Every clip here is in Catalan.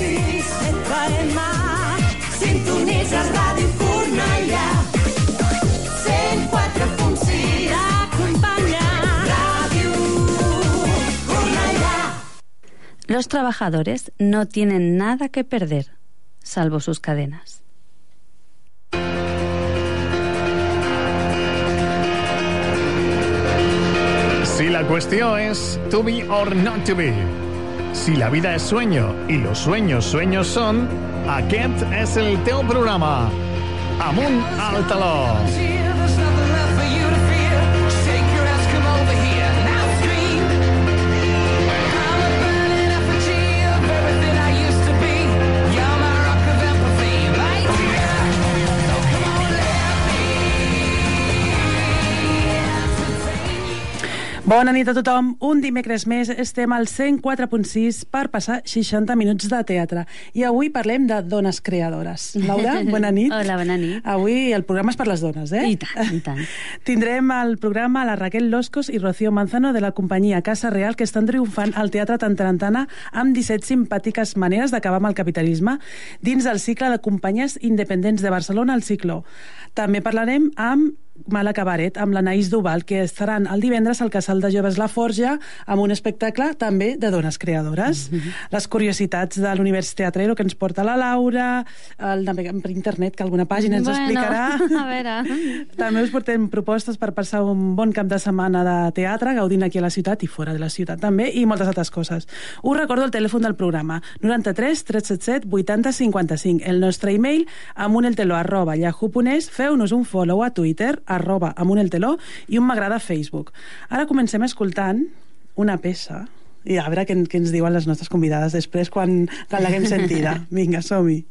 107.6 FM. Sintonitza Ràdio Cornellà. 104.6 Acompanya. Ràdio Cornellà. Los trabajadores no tienen nada que perder, salvo sus cadenas. Si la cuestión es to be or not to be. Si la vida es sueño y los sueños sueños son, aquest és el teu programa. Amunt. Bona nit a tothom. Un dimecres més estem al 104.6 per passar 60 minuts de teatre. I avui parlem de dones creadores. Laura, bona nit. Hola, bona nit. Avui el programa és per les dones, eh? I tant, i tant. Tindrem al programa la Raquel Loscos i Rocío Manzano de la companyia Casa Real que estan triomfant al Teatre Tantarantana amb 17 simpàtiques maneres d'acabar amb el capitalisme dins del cicle de companyies independents de Barcelona al Cicló. També parlarem amb Mala Cabaret, amb l'Anaïs Duval, que estaran el divendres al Casal de Joves La Forja amb un espectacle també de dones creadores. Mhm. Les curiositats de l'univers teatrero que ens porta la Laura, el per internet, que alguna pàgina ens Bueno, explicarà. a veure. També us portem propostes per passar un bon cap de setmana de teatre, gaudint aquí a la ciutat i fora de la ciutat també, i moltes altres coses. Us recordo el telèfon del programa, 93 377 80 55. El nostre e-mail, amunelteló arroba yahoo.es, feu-nos un follow a Twitter, arroba amunelteló, i un m'agrada a Facebook. Ara comencem escoltant una peça i a veure què, què ens diuen les nostres convidades després quan, quan l'haguem sentida. Vinga, som-hi.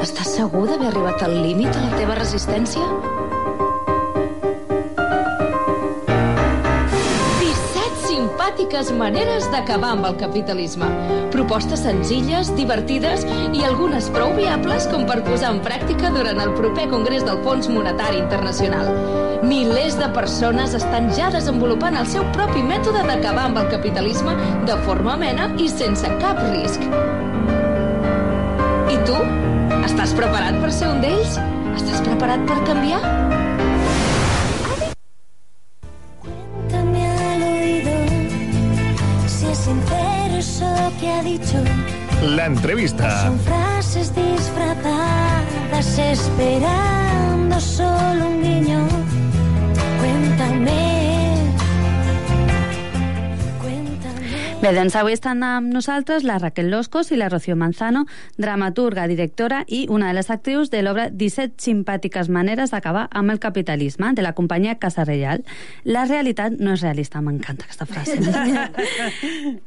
Estàs segur d'haver arribat al límit de la teva resistència? Simpàtiques maneres d'acabar amb el capitalisme. Propostes senzilles, divertides i algunes prou viables com per posar en pràctica durant el proper Congrés del Fons Monetari Internacional. Milers de persones estan ja desenvolupant el seu propi mètode d'acabar amb el capitalisme de forma amena i sense cap risc. I tu? Estàs preparat per ser un d'ells? Estàs preparat per canviar? Si es sincero eso que ha dicho. La entrevista. Son frases disfrazadas esperando solo un guiño. Cuéntame. Bé, doncs avui estan amb nosaltres la Raquel Loscos i la Rocío Manzano, dramaturga, directora i una de les actrius de l'obra 17 simpàtiques maneres d'acabar amb el capitalisme, de la companyia Casa Reial. La realitat no és realista, m'encanta aquesta frase.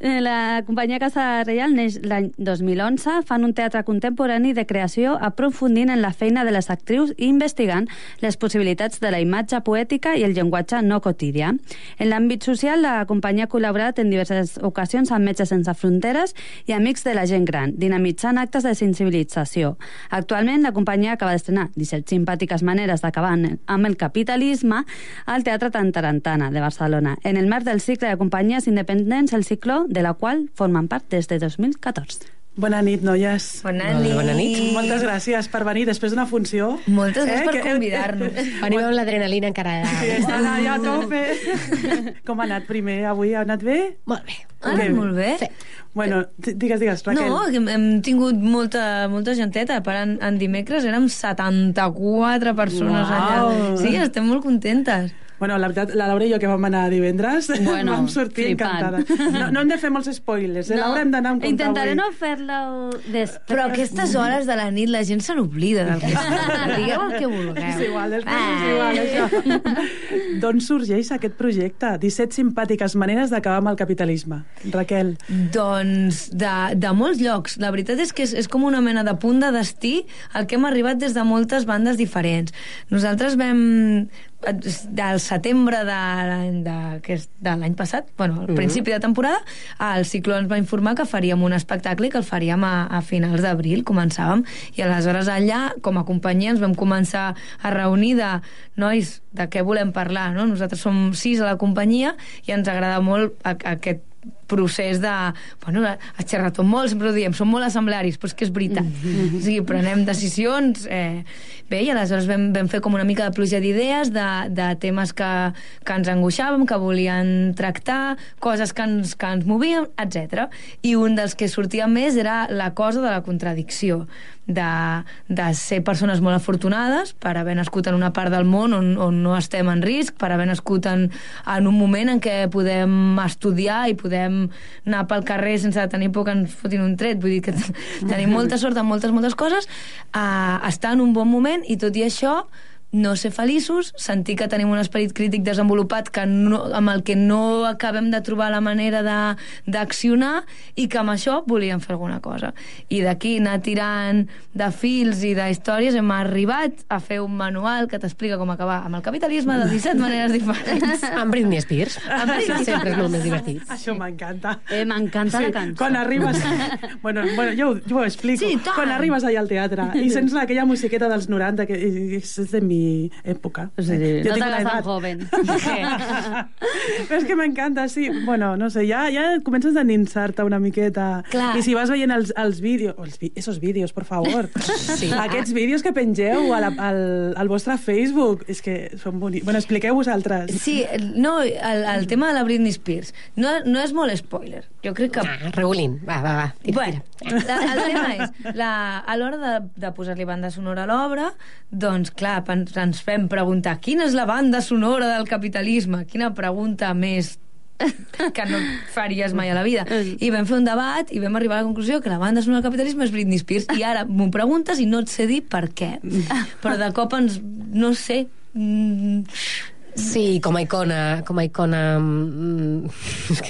Eh, la companyia Casa Reial neix l'any 2011, fan un teatre contemporani de creació aprofundint en la feina de les actrius i investigant les possibilitats de la imatge poètica i el llenguatge no quotidià. En l'àmbit social, la companyia ha col·laborat en diverses ocasions amb Metges Sense Fronteres i Amics de la Gent Gran, dinamitzant actes de sensibilització. Actualment, la companyia acaba d'estrenar 17 simpàtiques maneres d'acabar amb el capitalisme al Teatre Tantarantana de Barcelona, en el marc del cicle de companyies independents El Cicló, de la qual formen part des de 2014. Bona nit, noies. Bona nit. Bona nit. Moltes gràcies per venir després d'una funció. Moltes gràcies per que- convidar-nos. Venim amb l'adrenalina encara. Sí, estan allà a tope. Com ha anat primer avui? Ha anat bé? Molt bé. Ah, bé. molt bé. Sí. Bueno, digues, digues, Raquel. No, hem, hem tingut molta, molta genteta. Per en, en dimecres érem 74 persones Uau. allà. Sí, estem molt contentes. Bueno, la veritat, la Laura i jo que vam anar divendres Bueno, vam sortir flipant. encantada. No, no hem de fer molts spoilers, eh? Laura, hem d'anar amb compte Intentaré avui. no fer-lo després. Però a aquestes hores de la nit la gent se n'oblida del que. Digueu el que vulgueu. És igual, després Ah. és igual, això. D'on sorgeix aquest projecte? 17 simpàtiques maneres d'acabar amb el capitalisme. Raquel. Doncs de, de molts llocs. La veritat és que és, és com una mena de punt de destí al que hem arribat des de moltes bandes diferents. Nosaltres vam del setembre de de, de l'any passat, bueno, al principi de temporada, el Cicló ens va informar que faríem un espectacle i que el faríem a, a finals d'abril, començàvem, i aleshores allà, com a companyia, ens vam començar a reunir de nois, de què volem parlar, no? Nosaltres som sis a la companyia i ens agrada molt a, a aquest procés de... Bueno, has xerrat molt, sempre ho diem, som molt assemblaris, però és que és veritat. O sigui, prenem decisions... Eh, bé, i aleshores vam, vam fer com una mica de pluja d'idees, de, de temes que, que ens angoixàvem, que volien tractar, coses que ens, que ens movien, etc. I un dels que sortia més era la cosa de la contradicció de, de ser persones molt afortunades per haver nascut en una part del món on, on no estem en risc, per haver nascut en, en un moment en què podem estudiar i podem anar pel carrer sense tenir por que ens fotin un tret. Vull dir que tenim molta sort en moltes, moltes coses, a estar en un bon moment i tot i això no ser feliços, sentir que tenim un esperit crític desenvolupat que no, amb el que no acabem de trobar la manera de- d'accionar i que amb això volíem fer alguna cosa. I d'aquí anar tirant de fils i d'històries hem arribat a fer un manual que t'explica com acabar amb el capitalisme de 17 maneres diferents. Amb Britney Spears. Amb Britney Sempre és molt més divertit. Això m'encanta. Eh, M'encanta la cançó. Quan arribes... bueno, bueno jo, jo ho explico. Sí, tant. quan arribes allà al teatre i sents aquella musiqueta dels 90, que és de mi època. Sí, Jo no tinc te una tan edat. joven. Però és que m'encanta, sí. Bueno, no sé, ja, ja comences a endinsar-te una miqueta. Clar. I si vas veient els, els vídeos... Els, vi- esos vídeos, por favor. Sí. Aquests vídeos que pengeu a la, al, al vostre Facebook, és que són bonics. Bueno, expliqueu vosaltres. Sí, no, el, el tema de la Britney Spears no, no és molt spoiler. Jo crec que Ah, Regulín. Va, va, va. Tira, Bueno, tira. la, el tema és, la, a l'hora de, de posar-li banda sonora a l'obra, doncs, clar, pen- ens fem preguntar quina és la banda sonora del capitalisme? Quina pregunta més que no faries mai a la vida. I vam fer un debat i vam arribar a la conclusió que la banda sonora del capitalisme és Britney Spears. I ara m'ho preguntes i no et sé dir per què. Però de cop ens... no sé... Mm, Sí, com a icona... Com a icona... mm,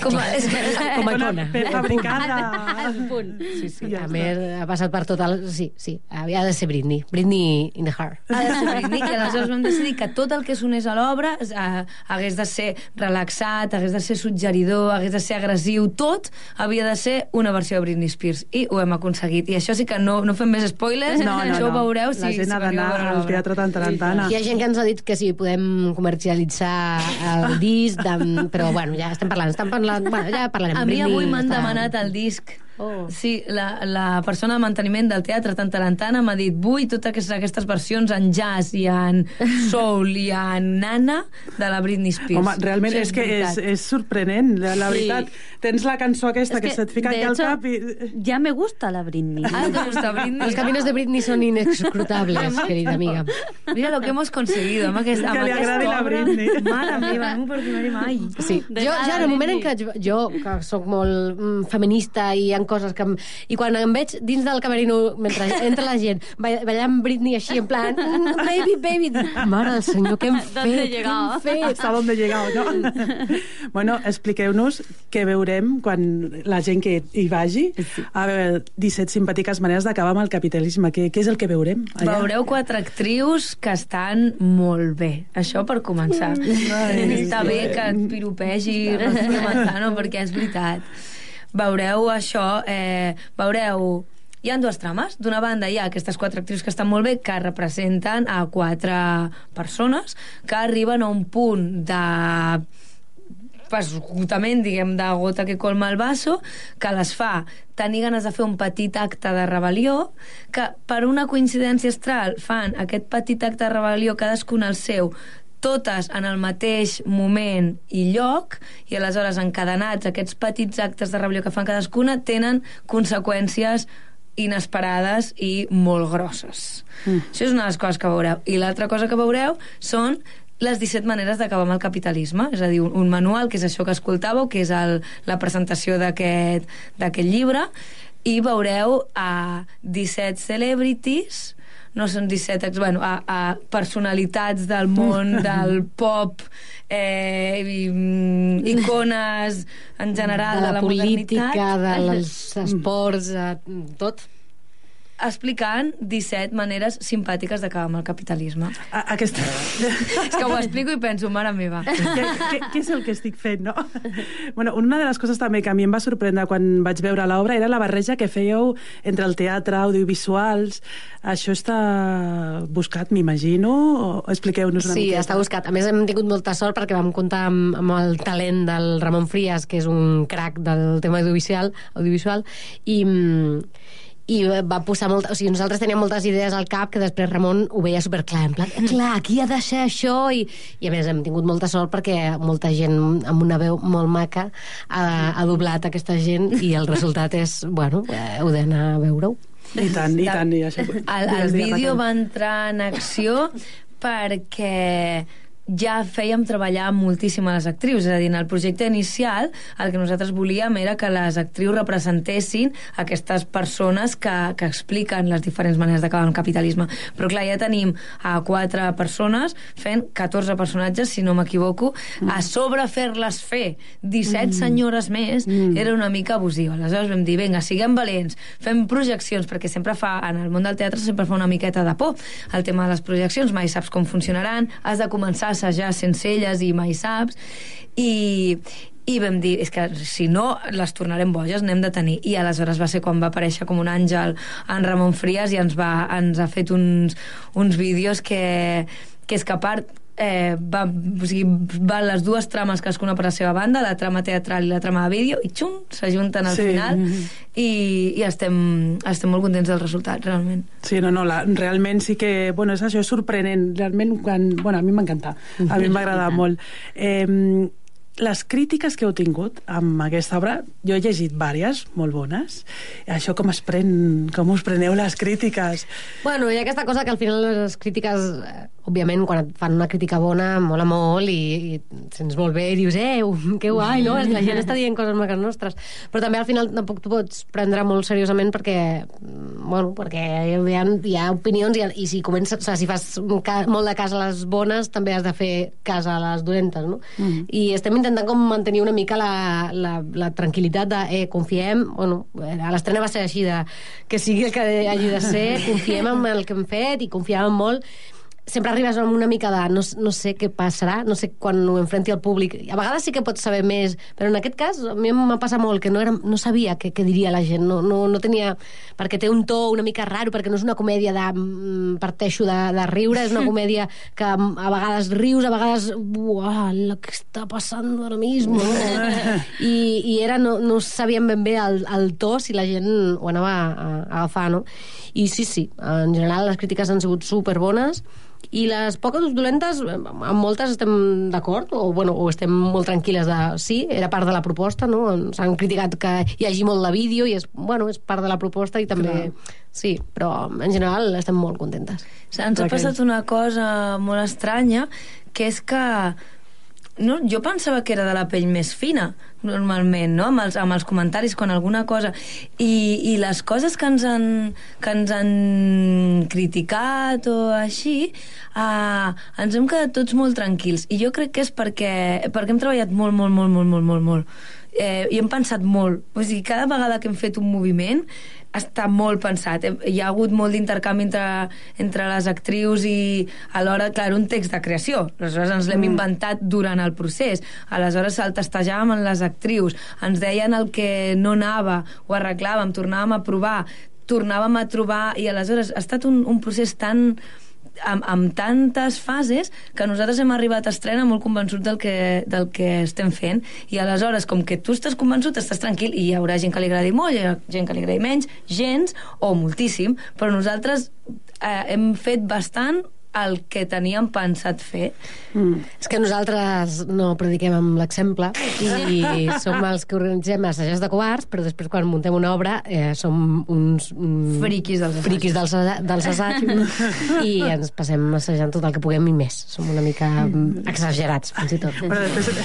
com a, és que, Com a icona. Fabricada. Al punt. Sí, sí. Ja a està. més, ha passat per tot el... Sí, sí. Havia de ser Britney. Britney in the heart. ha de ser Britney, i aleshores vam decidir que tot el que sonés a l'obra eh, hagués de ser relaxat, hagués de ser suggeridor, hagués de ser agressiu, tot havia de ser una versió de Britney Spears. I ho hem aconseguit. I això sí que no, no fem més spoilers, No, no, això ho no. veureu si, La gent si ha a d'anar al teatre Tantarantana. Hi ha gent que ens ha dit que sí, podem comercialitzar el disc, de, però bueno, ja estem parlant, estem parlant, bueno, ja parlarem. A mi avui m'han demanat el disc. Oh. Sí, la, la persona de manteniment del teatre Tantarantana m'ha dit vull totes aquestes, aquestes versions en jazz i en soul i en nana de la Britney Spears. Home, realment Això és que és, és sorprenent, la, la Sí. veritat. Tens la cançó aquesta que, Es se't fica aquí al cap i... Ya me gusta la Britney. Ah, ¿te gusta Britney? Los caminos de Britney son inescrutables, querida amiga. Mira lo que hemos conseguido amb aquest, amb Que li agradi la. Britney. Mare meva, no m'ho perdonaré mai. Sí, De jo, ja en el moment en què jo, que sóc molt mm, feminista i hi ha coses que... em- I quan em veig dins del camerino, mentre entra la gent, ba- ballant Britney així, en plan, mm, baby, baby, mare del senyor, què hem fet? ¿Dónde he Què llegado? hem fet? Hasta dónde he llegado, no? bueno, expliqueu-nos què veurem quan la gent que hi vagi a veure 17 simpàtiques maneres d'acabar amb el capitalisme. Què, què és el que veurem allà? Veureu quatre actrius que estan molt bé. Això per començar. Està bé que et piropegi Manzano, perquè és veritat. Veureu això, eh, veureu hi ha dues trames. D'una banda hi ha aquestes quatre actrius que estan molt bé, que representen a quatre persones que arriben a un punt de esgotament, diguem, de gota que colma el vaso, que les fa tenir ganes de fer un petit acte de rebel·lió, que per una coincidència astral fan aquest petit acte de rebel·lió cadascun al seu, totes en el mateix moment i lloc, i aleshores encadenats aquests petits actes de rebel·lió que fan cadascuna tenen conseqüències inesperades i molt grosses. Mm. Això és una de les coses que veureu. I l'altra cosa que veureu són les 17 maneres d'acabar amb el capitalisme, és a dir, un, un manual, que és això que escoltàveu, que és el, la presentació d'aquest llibre, i veureu a 17 celebrities, no són 17, ex- bueno, a, a personalitats del món del pop, eh, i, mm, icones en general de de la, la, política, modernitat. dels esports, tot. Explicant 17 maneres simpàtiques d'acabar amb el capitalisme. A, aquesta... És que ho explico i penso, mare meva. què, què, què és el que estic fent, no? Bueno, una de les coses també que a mi em va sorprendre quan vaig veure l'obra era la barreja que fèieu entre el teatre, audiovisuals... Això està buscat, m'imagino? O expliqueu-nos una Sí, miqueta. està buscat. A més, hem tingut molta sort perquè vam comptar amb, amb el talent del Ramon Frías, que és un crac del tema audiovisual, audiovisual i, mm, i va posar molt... O sigui, nosaltres teníem moltes idees al cap que després Ramon ho veia superclar, en plan, clar, aquí ha de ser això, i, i a més hem tingut molta sort perquè molta gent amb una veu molt maca ha, ha doblat aquesta gent i el resultat és, bueno, eh, heu d'anar a veure-ho. I tant, i tant. I això, El, el vídeo va entrar en acció perquè ja fèiem treballar moltíssim a les actrius, és a dir, en el projecte inicial el que nosaltres volíem era que les actrius representessin aquestes persones que, que expliquen les diferents maneres d'acabar amb el capitalisme. Però clar, ja tenim a quatre persones fent 14 personatges, si no m'equivoco, a sobre fer-les fer 17 senyores més era una mica abusiu. Aleshores vam dir, vinga, siguem valents, fem projeccions, perquè sempre fa, en el món del teatre sempre fa una miqueta de por el tema de les projeccions, mai saps com funcionaran, has de començar assajar sense elles i mai saps, i, i vam dir, és que si no les tornarem boges, n'hem de tenir. I aleshores va ser quan va aparèixer com un àngel en Ramon Frías i ens, va, ens ha fet uns, uns vídeos que, que és que a part eh, va, o sigui, van les dues trames cadascuna per la seva banda, la trama teatral i la trama de vídeo, i xum, s'ajunten al Sí. final i, i estem, estem molt contents del resultat, realment. Sí, no, no, la, realment sí que... Bueno, és això, és sorprenent. Realment, quan, bueno, a mi m'encanta. A mi m'agrada molt. Eh, les crítiques que heu tingut amb aquesta obra, jo he llegit vàries, molt bones. Això com es pren, com us preneu les crítiques? Bueno, hi ha aquesta cosa que al final les crítiques, eh, òbviament, quan et fan una crítica bona, mola molt i, i et sents molt bé i dius, eh, que guai, no? La gent està dient coses maques nostres. Però també al final tampoc t'ho pots prendre molt seriosament perquè, mm, bueno, perquè hi ha, hi ha opinions i, i si comences, o sigui, si fas molt de cas a les bones, també has de fer cas a les dolentes, no? Mm. I estem intentant com mantenir una mica la, la, la tranquil·litat de, eh, confiem, bueno, a l'estrena va ser així de que sigui el que hagi de ser, confiem en el que hem fet i confiàvem molt sempre arribes amb una mica de no, no sé què passarà, no sé quan ho enfrenti al públic. A vegades sí que pots saber més, però en aquest cas a mi m'ha passat molt que no, era, no sabia què, què diria la gent, no, no, no tenia... perquè té un to una mica raro, perquè no és una comèdia de... mm, parteixo de, de riure, és una comèdia que mm, a vegades rius, a vegades... Uah, lo que està passant ara mismo. No? I, I era, no, no sabíem ben bé el, el to si la gent ho anava a, a agafar, no? I sí, sí, en general les crítiques han sigut superbones i les poques dolentes, amb moltes estem d'acord, o, bueno, o estem molt tranquil·les de... Sí, era part de la proposta, no? S'han criticat que hi hagi molt de vídeo i és, bueno, és part de la proposta i també... Sí, però en general estem molt contentes. Ens ha passat una cosa molt estranya, que és que no, jo pensava que era de la pell més fina, normalment, no? amb, els, amb els comentaris, quan alguna cosa... I, i les coses que ens han, que ens han criticat o així, uh, ens hem quedat tots molt tranquils. I jo crec que és perquè, perquè hem treballat molt, molt, molt, molt, molt, molt, molt. Eh, I hem pensat molt. O sigui, cada vegada que hem fet un moviment està molt pensat. Hi ha hagut molt d'intercanvi entre, entre les actrius i alhora, clar, un text de creació. Aleshores ens l'hem inventat durant el procés. Aleshores el testejàvem amb les actrius, ens deien el que no anava, ho arreglàvem, tornàvem a provar, tornàvem a trobar, i aleshores ha estat un, un procés tan amb, amb tantes fases que nosaltres hem arribat a estrena molt convençuts del que, del que estem fent. I aleshores, com que tu estàs convençut estàs tranquil i hi haurà gent que li agradi molt hi haurà gent que li agradi menys, gens o moltíssim, però nosaltres eh, hem fet bastant el que teníem pensat fer Mm. És que nosaltres no prediquem amb l'exemple i som els que organitzem assajos de covards, però després quan muntem una obra eh, som uns... Mm, Friquis dels assajos. friquis dels, dels assajos i ens passem assajant tot el que puguem i més. Som una mica mm, exagerats, fins i tot. Però després...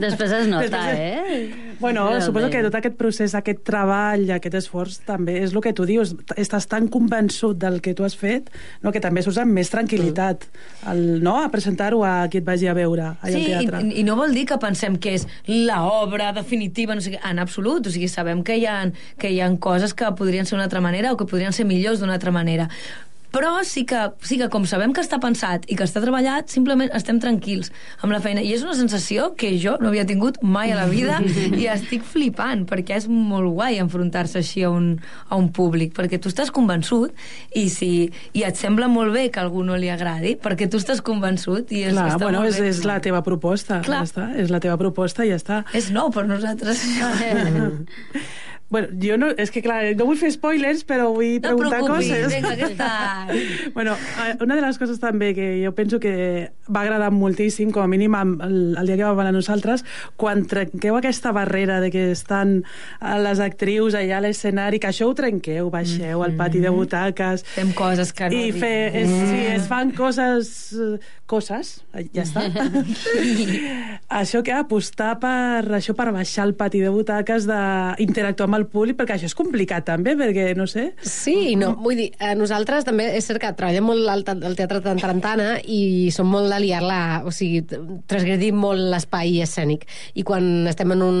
Després es nota, eh? Bueno, Realment. suposo que tot aquest procés, aquest treball, aquest esforç, també és el que tu dius. Estàs tan convençut del que tu has fet no, que també surts amb més tranquil·litat el, no, a presentar-ho a qui et vagi a veure allà Sí, al teatre. i, i no vol dir que pensem que és la obra definitiva, no sé en absolut. O sigui, sabem que hi, ha, que hi ha coses que podrien ser d'una altra manera o que podrien ser millors d'una altra manera. Però sí que, sí que com sabem que està pensat i que està treballat, simplement estem tranquils amb la feina. I és una sensació que jo no havia tingut mai a la vida i estic flipant, perquè és molt guai enfrontar-se així a un, a un públic, perquè tu estàs convençut i, si, i et sembla molt bé que a algú no li agradi, perquè tu estàs convençut i és, Clar, està bueno, molt és, bé. és la teva proposta, Clar. ja està. És la teva proposta i ja està. És nou per nosaltres. Bueno, jo no, és que clar, no vull fer spoilers, però vull No preguntar preocupis, coses. vinga, què tal? bueno, eh, una de les coses també que jo penso que va agradar moltíssim, com a mínim el, el dia que vam anar nosaltres, quan trenqueu aquesta barrera de que estan eh, les actrius allà a l'escenari, que això ho trenqueu, baixeu al pati de butaques... Fem coses que no I dic. fe, es, sí, es fan coses... eh, coses, eh, ja està. això que apostar per això per baixar al pati de butaques, d'interactuar amb el públic, perquè això és complicat també, perquè, no sé... Sí, no, vull dir, eh, nosaltres també és cert que treballem molt al, te- al Teatre de Tarantana i som molt de liar-la, o sigui, transgredir molt l'espai escènic. I quan estem en un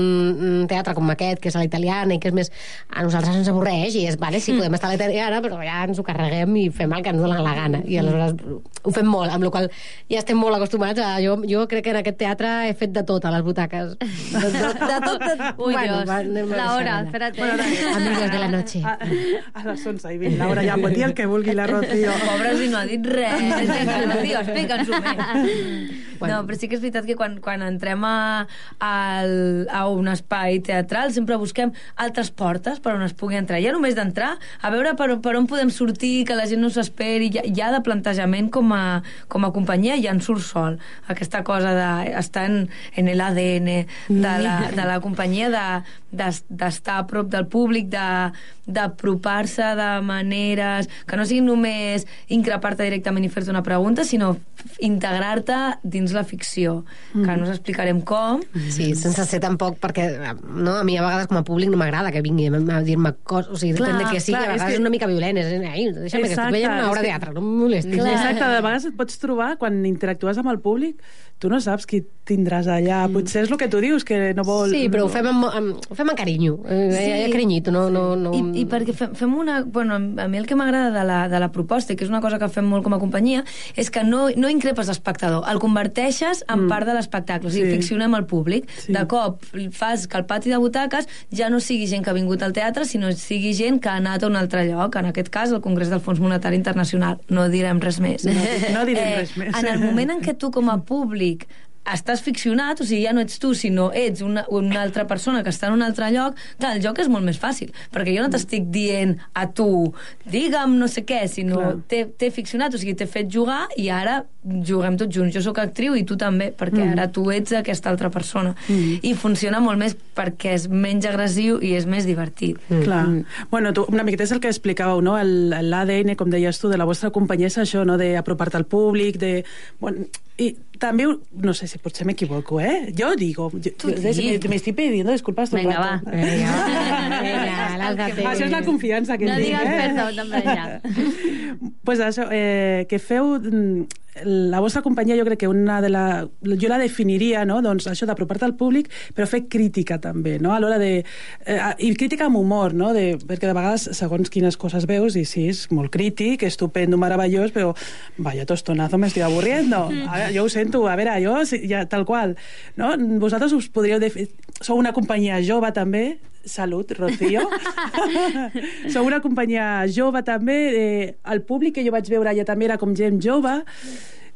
teatre com aquest, que és a la italiana i que és més... A nosaltres ens avorreix i és, vale, sí, podem estar a la italiana, però ja ens ho carreguem i fem el que ens dona la gana. I aleshores ho fem molt, amb la qual ja estem molt acostumats a... Jo, jo crec que en aquest teatre he fet de tot a les butaques. De, de, de tot... De, Ui, Dios. va, anem a Hora, deixar-la. espérate. Amigos de la noche. A, a les 11 i 20, Laura, ja pot dir el que vulgui la Rocío. Pobre si no ha dit res. Rocío, explica'ns-ho més. No, però sí que és veritat que quan, quan entrem a, al, a un espai teatral sempre busquem altres portes per on es pugui entrar. Ja només d'entrar, a veure per, per on podem sortir, que la gent no s'esperi, ja, ja de plantejament com a, com a companyia ja en surt sol. Aquesta cosa d'estar en, en l'ADN de, la, de la companyia, de- d'es- d'estar a prop del públic, de- d'apropar-se de, maneres que no siguin només increpar-te directament i fer-te una pregunta, sinó integrar-te dins la ficció, que no us explicarem com. Sí, sense ser tampoc, perquè no, a mi a vegades com a públic no m'agrada que vingui a dir-me coses, o sigui, Clar, depèn de què sigui, clar, a és vegades és, que- una mica violent, és, ai, deixa'm que Exacte, estic veient una obra de que- teatre, no em molestis. Clar. Exacte, de vegades et pots trobar, quan interactues amb el públic, tu no saps qui tindràs allà. Potser és el que tu dius, que no vol... Sí, però ho fem amb, amb, ho fem amb carinyo, eh, Sí. sí. carinyito, no... no, no... I, I perquè fem, fem una... Bueno, a mi el que m'agrada de, la, de la proposta, que és una cosa que fem molt com a companyia, és que no, no increpes l'espectador, el converteixes en part de l'espectacle, o sigui, Sí. ficcionem el públic. Sí. De cop fas que el pati de butaques ja no sigui gent que ha vingut al teatre, sinó sigui gent que ha anat a un altre lloc, en aquest cas el Congrés del Fons Monetari Internacional. No direm res més. No, no direm res més. En el moment en què tu com a públic estàs ficcionat, o sigui, ja no ets tu, sinó ets una, una altra persona que està en un altre lloc, clar, el joc és molt més fàcil, perquè jo no t'estic dient a tu, digue'm no sé què, sinó t'he ficcionat, o sigui, t'he fet jugar i ara juguem tots junts. Jo sóc actriu i tu també, perquè Mm. ara tu ets aquesta altra persona. I funciona molt més perquè és menys agressiu i és més divertit. Clar. Bueno, tu, una miqueta és el que explicàveu, no? El- L'ADN, com deies tu, de la vostra companyia és això, no? D'apropar-te al públic, de... Bueno, I també, no sé si potser m'equivoco, eh? Jo digo, jo, Tu jo, di. me, me estoy pidiendo disculpas todo el rato. va. Vinga, vinga, lánzate. Això és la confiança que No tinc, digues eh? perdó, també, ja. pues això, eh, que feu mm, la vostra companyia jo crec que una de la, jo la definiria no? doncs això d'apropar-te al públic però fer crítica també no? a l'hora de eh, i crítica amb humor no? de, perquè de vegades segons quines coses veus i sí, és molt crític, estupendo, meravellós però vaya tostonazo me estoy aburriendo a veure, jo ho sento, a veure, jo ja, tal qual no? vosaltres us podríeu sou una companyia jove també Salut, Rocío. Sou una companyia jove també. Eh, el públic que jo vaig veure allà també era com gent jove.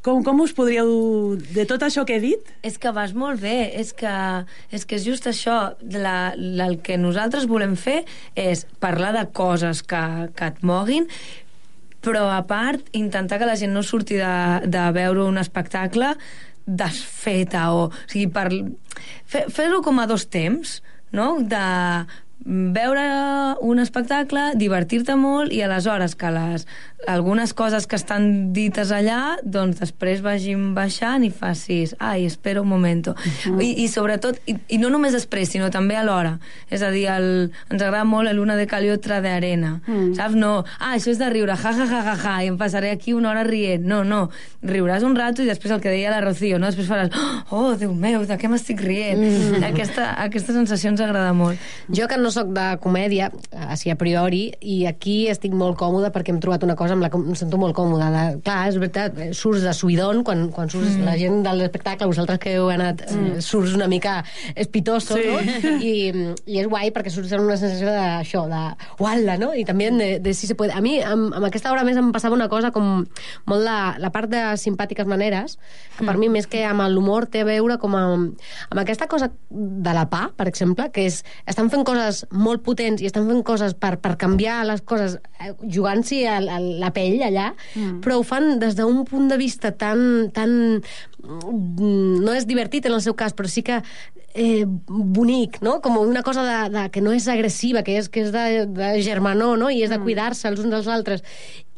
Com, com us podríeu... De tot això que he dit? És que vas molt bé, és que és, que és just això. La, la, el que nosaltres volem fer és parlar de coses que, que et moguin, però a part intentar que la gent no surti de, de veure un espectacle desfeta o... o sigui, per, fer- fer-ho com a dos temps, no? De veure un espectacle, divertir-te molt i aleshores que les, algunes coses que estan dites allà, doncs després vagin baixant i facis, ai, espera un momento. Uh -huh. I, I sobretot, i, i no només després, sinó també alhora. És a dir, el, ens agrada molt Luna de Cal i otra de arena. Mm. Saps? No, ah, això és de riure, ja, ja, ja, ja, ja, i em passaré aquí una hora rient. No, no, riuràs un rato i després el que deia la Rocío, no? Després faràs, oh, Déu meu, de què m'estic rient? Mm. Aquesta, aquesta sensació ens agrada molt. Jo que no sóc de comèdia, així a priori, i aquí estic molt còmoda perquè hem trobat una cosa amb la que em sento molt còmoda. De, clar, és veritat, eh, surts de suïdon quan, quan surts mm. la gent de l'espectacle, vosaltres que heu anat, mm. surts una mica espitoso, Sí. no? I, I és guai perquè surts amb una sensació d'això, de uala, no? I també de, de si se puede. A mi, amb, amb aquesta obra a més em passava una cosa com molt la, la part de simpàtiques maneres, que per mi més que amb l'humor té a veure com amb, amb aquesta cosa de la pa, per exemple, que és, estan fent coses molt potents i estan fent coses per, per canviar les coses, eh, jugant-s'hi a, a la pell allà, mm. però ho fan des d'un punt de vista tan, tan mm, no és divertit en el seu cas, però sí que eh, bonic, no? Com una cosa de, de, que no és agressiva, que és, que és de, de germanor, no? I és de cuidar-se els uns dels altres.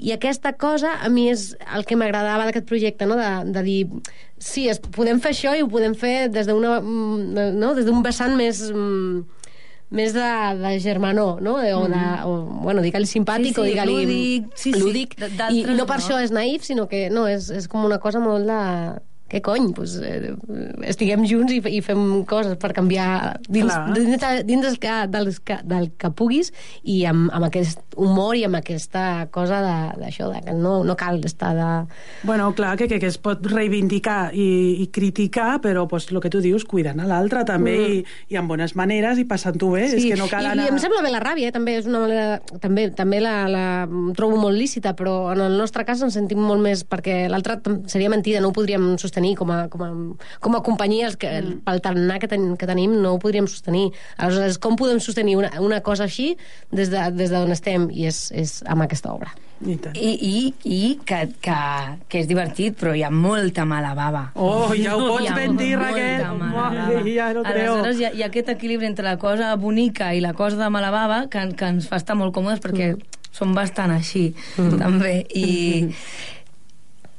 I aquesta cosa a mi és el que m'agradava d'aquest projecte, no? De, de dir, sí, es, podem fer això i ho podem fer des d'una, mm, no? des d'un vessant més... mm, més de, de germanor, no? O de, o, bueno, digue-li simpàtic Sí, sí, o digue-li lúdic, sí, sí, lúdic. d- I, I no per no. això és naïf, sinó que no, és, és com una cosa molt de... Què cony? Pues, eh, estiguem junts i, i fem coses per canviar dins, Clar. dins, dins del, que, del, que, del que puguis i amb, amb aquest humor i amb aquesta cosa de- d'això, de, de, que no, no cal estar de... Bueno, clar, que, que, que es pot reivindicar i, i criticar, però pues, el que tu dius, cuidant a l'altre també mm. i, i amb bones maneres i passant-ho bé. És que no cal I, anar... I em sembla bé la ràbia, eh? també és una manera... També, també la, la trobo molt lícita, però en el nostre cas ens sentim molt més... Perquè l'altre seria mentida, no ho podríem sostenir com a, com a, com a companyia, els que, mm. pel tarannà que, ten, que tenim, no ho podríem sostenir. Aleshores, com podem sostenir una, una cosa així des de, des d'on estem? I és, és amb aquesta obra. I tant. I, i, i que, que, que és divertit, però hi ha molta mala bava. Oh, ja ho pots ben dir, Raquel. Mare, ja no creo. Aleshores, hi ha, hi ha aquest equilibri entre la cosa bonica i la cosa de mala bava que, que ens fa estar molt còmodes perquè som bastant així, també. I,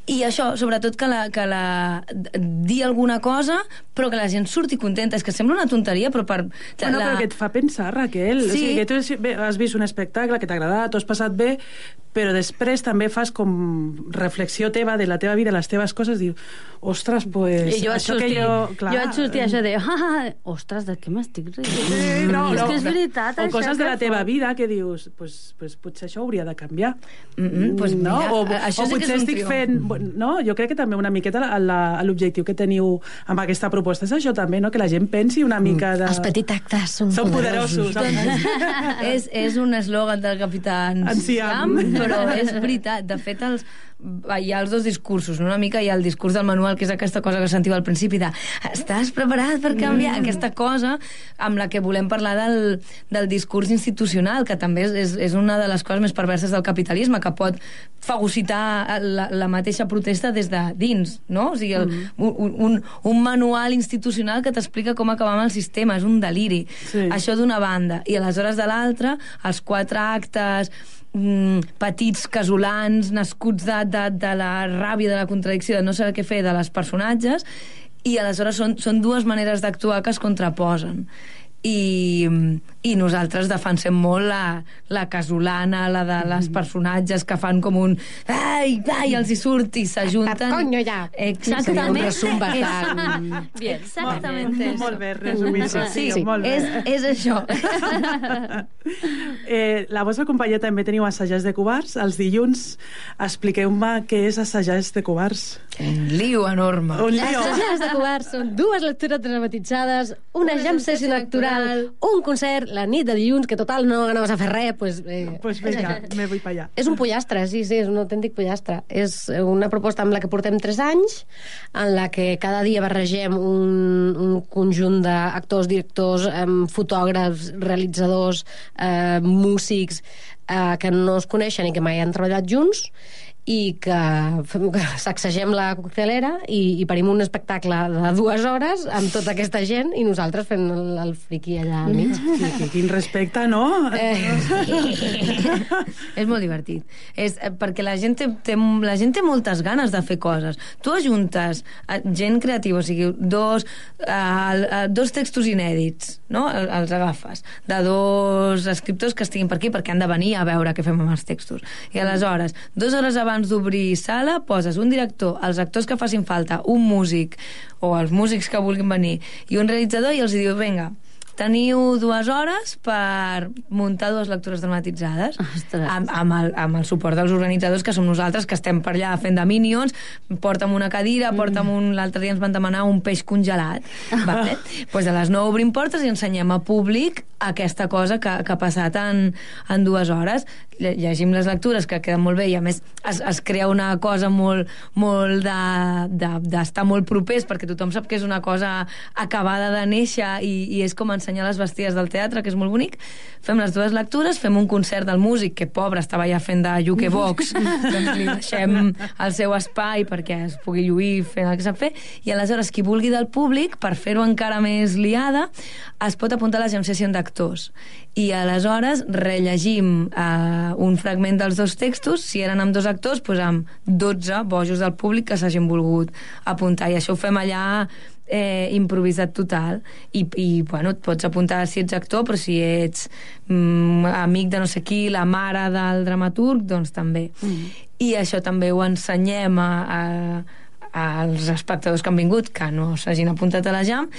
i això, sobretot que la, que la dir alguna cosa però que la gent surti contenta és que sembla una tonteria però per Bueno, la... però que et fa pensar, Raquel. O Sí. sigui, que tu has vist un espectacle que t'ha agradat, t'ho has passat bé, però després també fas com reflexió teva de la teva vida, les teves coses, dius, ostres, pues, I jo vaig això sortir, que jo... Clar, jo vaig sortir això de, ah, ostres, de què m'estic rient? Sí, no, és no, que és veritat, o això coses de la teva vida que dius, pues, pues potser això hauria de canviar. Mm -mm, pues no? mira, o, això o sí que és potser estic triomf. fent... No? Jo crec que també una miqueta l'objectiu que teniu amb aquesta proposta és això també, no? que la gent pensi una mica de... Els petits actes són, Són poderosos. és, és un eslògan del capità Enciam. Enciam, però és veritat. De fet, els, hi ha els dos discursos. no? Una mica hi ha el discurs del manual, que és aquesta cosa que sentiu al principi de estàs preparat per canviar? Mm. Aquesta cosa amb la que volem parlar del, del discurs institucional, que també és, és, és una de les coses més perverses del capitalisme, que pot fagocitar la, la mateixa protesta des de dins, no? O sigui, el, Mm. un, un, un manual institucional que t'explica com acabar amb el sistema, és un deliri. Sí. Això d'una banda. I aleshores de l'altra, els quatre actes mm, petits casolans nascuts de, de, de la ràbia, de la contradicció, de no saber què fer de les personatges, i aleshores són, són dues maneres d'actuar que es contraposen. I, i nosaltres defensem molt la, la casolana, la de les personatges que fan com un ai, ai, els hi surt i s'ajunten. Coño, ja. Resum bastant... Bien, exactamente Molt, molt bé, resumit. Sí, sí, molt bé. és, és això. Eh, la vostra companyia també teniu assajars de covards. Els dilluns expliqueu-me què és assajars de covards. Un lío enorme. Un Les sessions de covards són dues lectures dramatitzades, una jam session actoral, un concert la nit de dilluns, que total no anaves a fer res, pues, eh, Pues vinga, me vull pa allà. És un pollastre, sí, sí, és un autèntic pollastre. És una proposta amb la que portem 3 anys, en la que cada dia barregem un, un conjunt d'actors, directors, eh, fotògrafs, realitzadors, eh, músics, eh, que no es coneixen i que mai han treballat junts, i que, fem, que sacsegem la coctelera i, i parim un espectacle de dues hores amb tota aquesta gent i nosaltres fent el, el friqui allà al mig. I quin respecte, no? Eh, és molt divertit. És, eh, perquè la gent, té, té, la gent té moltes ganes de fer coses. Tu ajuntes eh, gent creativa, o sigui, dos, eh, eh, dos textos inèdits, no? El- Els agafes, de dos escriptors que estiguin per aquí perquè han de venir a veure què fem amb els textos. I aleshores, dues hores abans d'obrir sala, poses un director, els actors que facin falta, un músic, o els músics que vulguin venir, i un realitzador, i els diu, vinga, teniu dues hores per muntar dues lectures dramatitzades Ostres. amb, amb, el, amb el suport dels organitzadors que som nosaltres, que estem per allà fent de minions porta'm una cadira, porta'm un... l'altre dia ens van demanar un peix congelat vale? pues a les 9 obrim portes i ensenyem a públic aquesta cosa que, que ha passat en, en dues hores Lle- llegim les lectures que queden molt bé i a més es, es crea una cosa molt, molt de- de- d'estar de, molt propers perquè tothom sap que és una cosa acabada de néixer i, i és com ensenyar les besties del teatre, que és molt bonic. Fem les dues lectures, fem un concert del músic, que pobre estava ja fent de jukebox, doncs li deixem el seu espai perquè es pugui lluir fent el que sap fer, i aleshores qui vulgui del públic, per fer-ho encara més liada, es pot apuntar a la jam session d'actors. I aleshores rellegim eh, un fragment dels dos textos, si eren amb dos actors, doncs amb 12 bojos del públic que s'hagin volgut apuntar. I això ho fem allà eh, improvisat total. I, i bueno, et pots apuntar si ets actor però si ets mm, amic de no sé qui, la mare del dramaturg doncs també. Mm. i això també ho ensenyem a, a, als espectadors que han vingut que no s'hagin apuntat a la jam.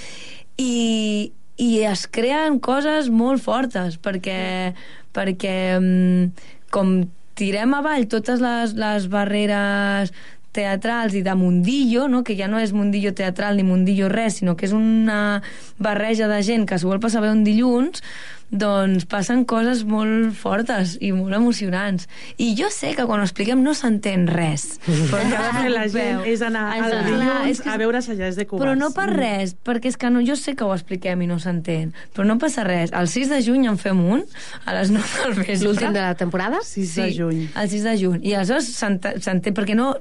I, i es creen coses molt fortes perquè, perquè mm, com tirem avall totes les, les barreres teatrals i de mundillo, no? que ja no és mundillo teatral ni mundillo res, sinó que és una barreja de gent que s'ho vol passar bé un dilluns, doncs passen coses molt fortes i molt emocionants. I jo sé que quan ho expliquem no s'entén res. Però que ha de fer la gent veu. és anar al dilluns Clar, és que- a veure assajars de cubars. Però no per res, perquè és que no, jo sé que ho expliquem i no s'entén, però no passa res. El 6 de juny en fem un, a les 9 del vespre. L'últim de la temporada? 6 de juny. El 6 de juny. I aleshores s'ent- s'entén, perquè no,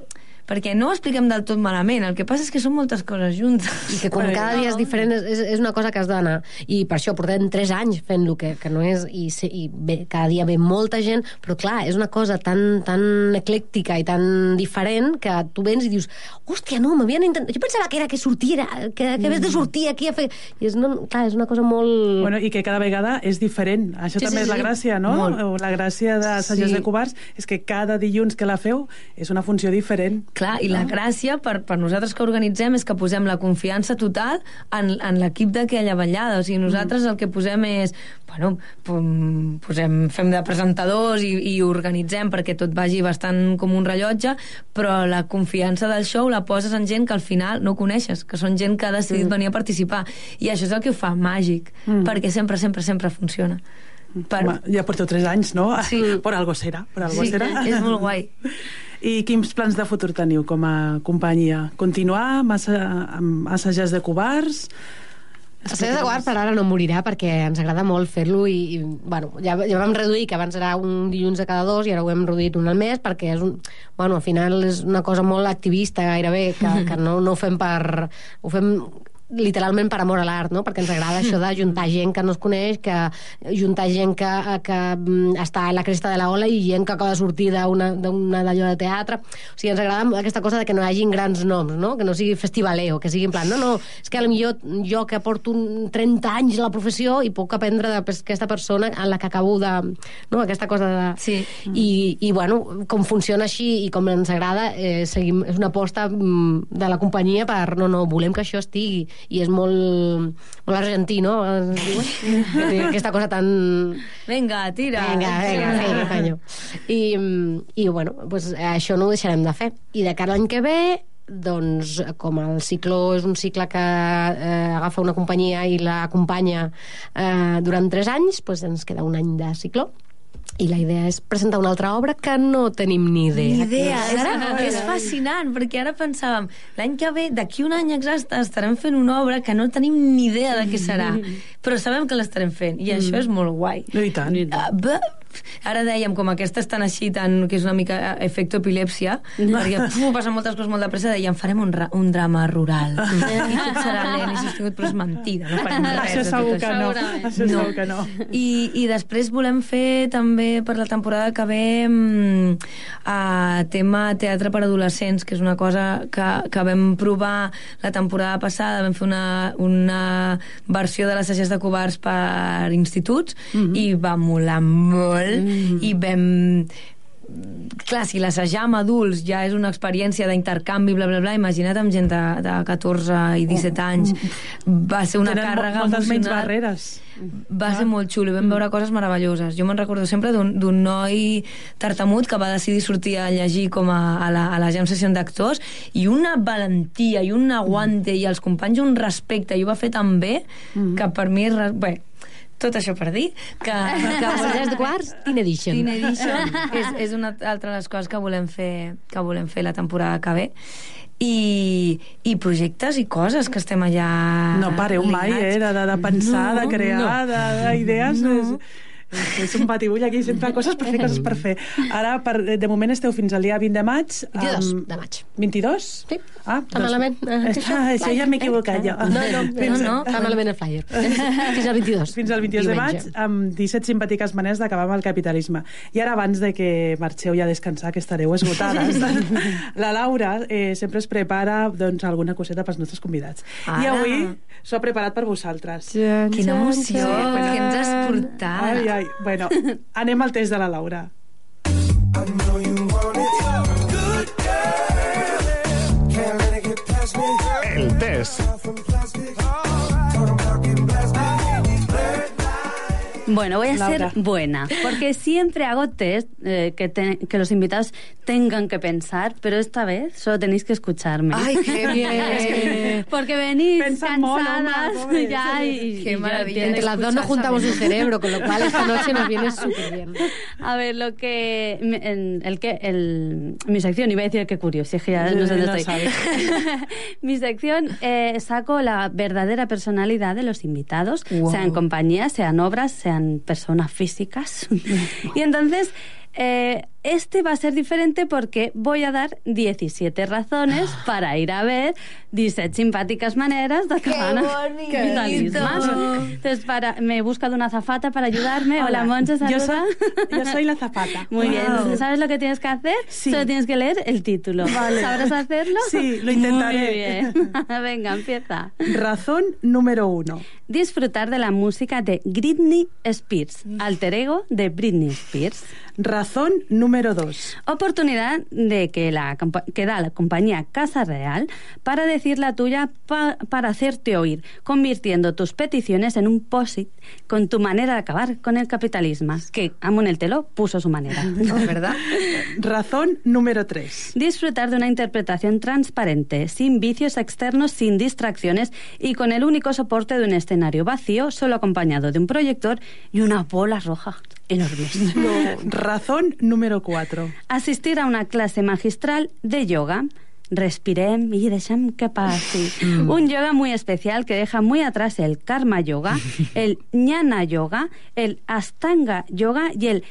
perquè no ho expliquem del tot malament, el que passa és que són moltes coses juntes. I que com cada dia és diferent, és, és una cosa que has d'anar. I per això portem 3 anys fent-lo, que, que no és... I, se- i bé, cada dia ve molta gent, però clar, és una cosa tan, tan eclèctica i tan diferent que tu vens i dius hòstia, no, m'havien intentat... Jo pensava que era que sortira, que, que havies de sortir aquí a fer... I és, no, clar, és una cosa molt... Bueno, I que cada vegada és diferent. Això Sí, també sí, és la sí. gràcia, no? Molt. O La gràcia d'assajos Sí. de cubars és que cada dilluns que la feu és una funció diferent. Clar, i la gràcia per, per nosaltres que organitzem és que posem la confiança total en, en l'equip d'aquella ballada. O sigui, nosaltres el que posem és... Bueno, posem, fem de presentadors i, i organitzem perquè tot vagi bastant com un rellotge, però la confiança del show la poses en gent que al final no coneixes, que són gent que ha decidit mm. venir a participar. I això és el que ho fa màgic, mm. perquè sempre, sempre, sempre funciona. Per... Home, ja porteu 3 anys, no? Sí. Per algo serà. Per algo Sí, és molt guai. I quins plans de futur teniu com a companyia? Continuar amb, assa, amb assajars de cubars? Assajos de Guard per ara no morirà perquè ens agrada molt fer-lo i, i bueno, ja, ja vam reduir que abans era un dilluns a cada dos i ara ho hem reduït un al mes perquè és un, bueno, al final és una cosa molt activista gairebé que, que no, no ho fem per ho fem literalment per amor a l'art, no? perquè ens agrada això de juntar gent que no es coneix, que juntar gent que, que mm, està a la cresta de la ola i gent que acaba de sortir d'una d'allò de teatre. O sigui, ens agrada aquesta cosa de que no hi hagin grans noms, no? que no sigui festivaleo, que sigui en plan, no, no, és que potser jo que porto un 30 anys a la professió i puc aprendre d'aquesta persona en la que acabo de... No? Aquesta cosa de... Sí. I, I, bueno, com funciona així i com ens agrada, eh, seguim, és una aposta mm, de la companyia per... No, no, volem que això estigui i és molt, molt argentí, no? Aquesta cosa tan... Vinga, tira. Vinga, vinga, vinga, canyo. I, I, bueno, pues, això no ho deixarem de fer. I de cara l'any que ve, doncs, com el cicló és un cicle que eh, agafa una companyia i l'acompanya eh, durant tres anys, doncs ens queda un any de cicló. I la idea és presentar una altra obra que no tenim ni idea. Ni idea. És, Ara, és fascinant, perquè ara pensàvem, l'any que ve, d'aquí un any exacte, estarem fent una obra que no tenim ni idea de què serà, però sabem que l'estarem fent, i això és molt guai. No, i tant. Uh, ara dèiem, com aquesta estan així, tan, que és una mica eh, efecte epilèpsia, perquè fu, passen moltes coses molt de pressa, dèiem, farem un, un drama rural. I tot serà lent i sostingut, però és mentida, no farem res Això segur que això. no. Això segur que no. I, I després volem fer també per la temporada que ve mm, a tema teatre per adolescents, que és una cosa que, que vam provar la temporada passada, vam fer una, una versió de les Sagers de Covards per instituts i va molar molt i vam clar, si l'assajar amb adults ja és una experiència d'intercanvi, bla, bla, bla, imagina't amb gent de, de 14 i 17 anys. Va ser una Tenen càrrega moltes menys emocional. barreres. va ser molt xulo, vam veure coses meravelloses. Jo me'n recordo sempre d'un noi tartamut que va decidir sortir a llegir com a, a la, a la jam session d'actors i una valentia i un aguante i els companys un respecte. I ho va fer tan bé que per mi... Bé, tot això per dir que, que Passatgers de quarts, Teen Edition. Teen Edition és, és una altra de les coses que volem fer, que volem fer la temporada que ve i, i projectes i coses que estem allà No pareu mai, eh, de, de, de pensar, No, de crear, no. de- d'idees. No. És, és, un batibull aquí, sempre coses per fer, coses per fer. Ara, per, de moment, esteu fins al dia 20 de maig. 22 amb- de maig. 22? Sí, Ah, tan malament. Ah, això ja m'he equivocat jo. No, no, No, no. Està malament el flyer. Fins al 22. Fins al 22 de maig, Diumenge. amb 17 simpàtiques maneres d'acabar amb el capitalisme. I ara, abans de que marxeu ja a descansar, que estareu esgotades, la Laura eh, sempre es prepara doncs, alguna coseta pels nostres convidats. I Ara. avui s'ho ha preparat per vosaltres. Quina emoció, Txan, txan. què ens has portat? Ai, ai. Bueno, anem al test de la Laura. El test. Bueno, voy a Laura. ser buena, porque siempre hago test eh, que, te- que los invitados tengan que pensar, pero esta vez solo tenéis que escucharme. Ay, qué bien. Porque venís Pensan molt, cansadas pobre. ya y, Qué maravilla. Entre las dos no juntamos un cerebro, con lo cual esta noche nos viene súper bien. A ver, lo que... me- en- el que el, mi sección, iba a decir que curioso, es que ya no sé No dónde estoy. mi sección eh, saco la verdadera personalidad de los invitados, Wow. sean compañías, sean obras, sean personas físicas. y entonces... eh, este va a ser diferente porque voy a dar 17 razones para ir a ver 17 simpáticas maneras de acabar. Entonces, para, me he buscado una zafata para ayudarme. Hola, Monse, Yo saluda. soy, yo soy la zapata. Muy bien. Wow. ¿Sabes lo que tienes que hacer? Sí. Solo tienes que leer el título. Vale. ¿Sabrás hacerlo? Sí, lo intentaré. Muy bien. Venga, empieza. Razón número uno. Disfrutar de la música de Britney Spears, alter ego de Britney Spears. Razón número dos. Oportunidad de que, la, que da la compañía Casa Real para decir la tuya pa- para hacerte oír, convirtiendo tus peticiones en un posit con tu manera de acabar con el capitalismo, que Amon el Telo puso su manera. ¿Verdad? Razón número tres. Disfrutar de una interpretación transparente, sin vicios externos, sin distracciones y con el único soporte de un escenario vacío, solo acompañado de un proyector y una bola roja enormes. Razón número cuatro. Asistir a una clase magistral de yoga. Respirem y deixem que passi. Un yoga muy especial que deja muy atrás el karma yoga, el jnana yoga, el astanga yoga y el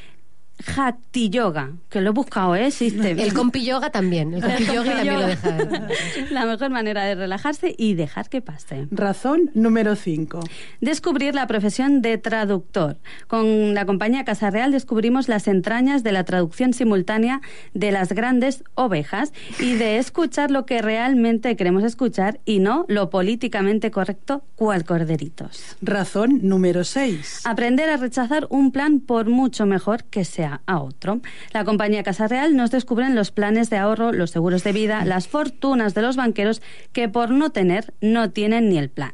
Hakti Yoga, que lo he buscado, ¿eh? Existe. El compi yoga también. El compi yoga también lo deja. La mejor manera de relajarse y dejar que pase. Razón número 5. Descubrir la profesión de traductor. Con la compañía Casa Real descubrimos las entrañas de la traducción simultánea de las grandes ovejas y de escuchar lo que realmente queremos escuchar y no lo políticamente correcto cual corderitos. Razón número 6. Aprender a rechazar un plan por mucho mejor que sea a otro. La compañía Casa Real nos descubren los planes de ahorro, los seguros de vida, las fortunas de los banqueros que por no tener no tienen ni el plan.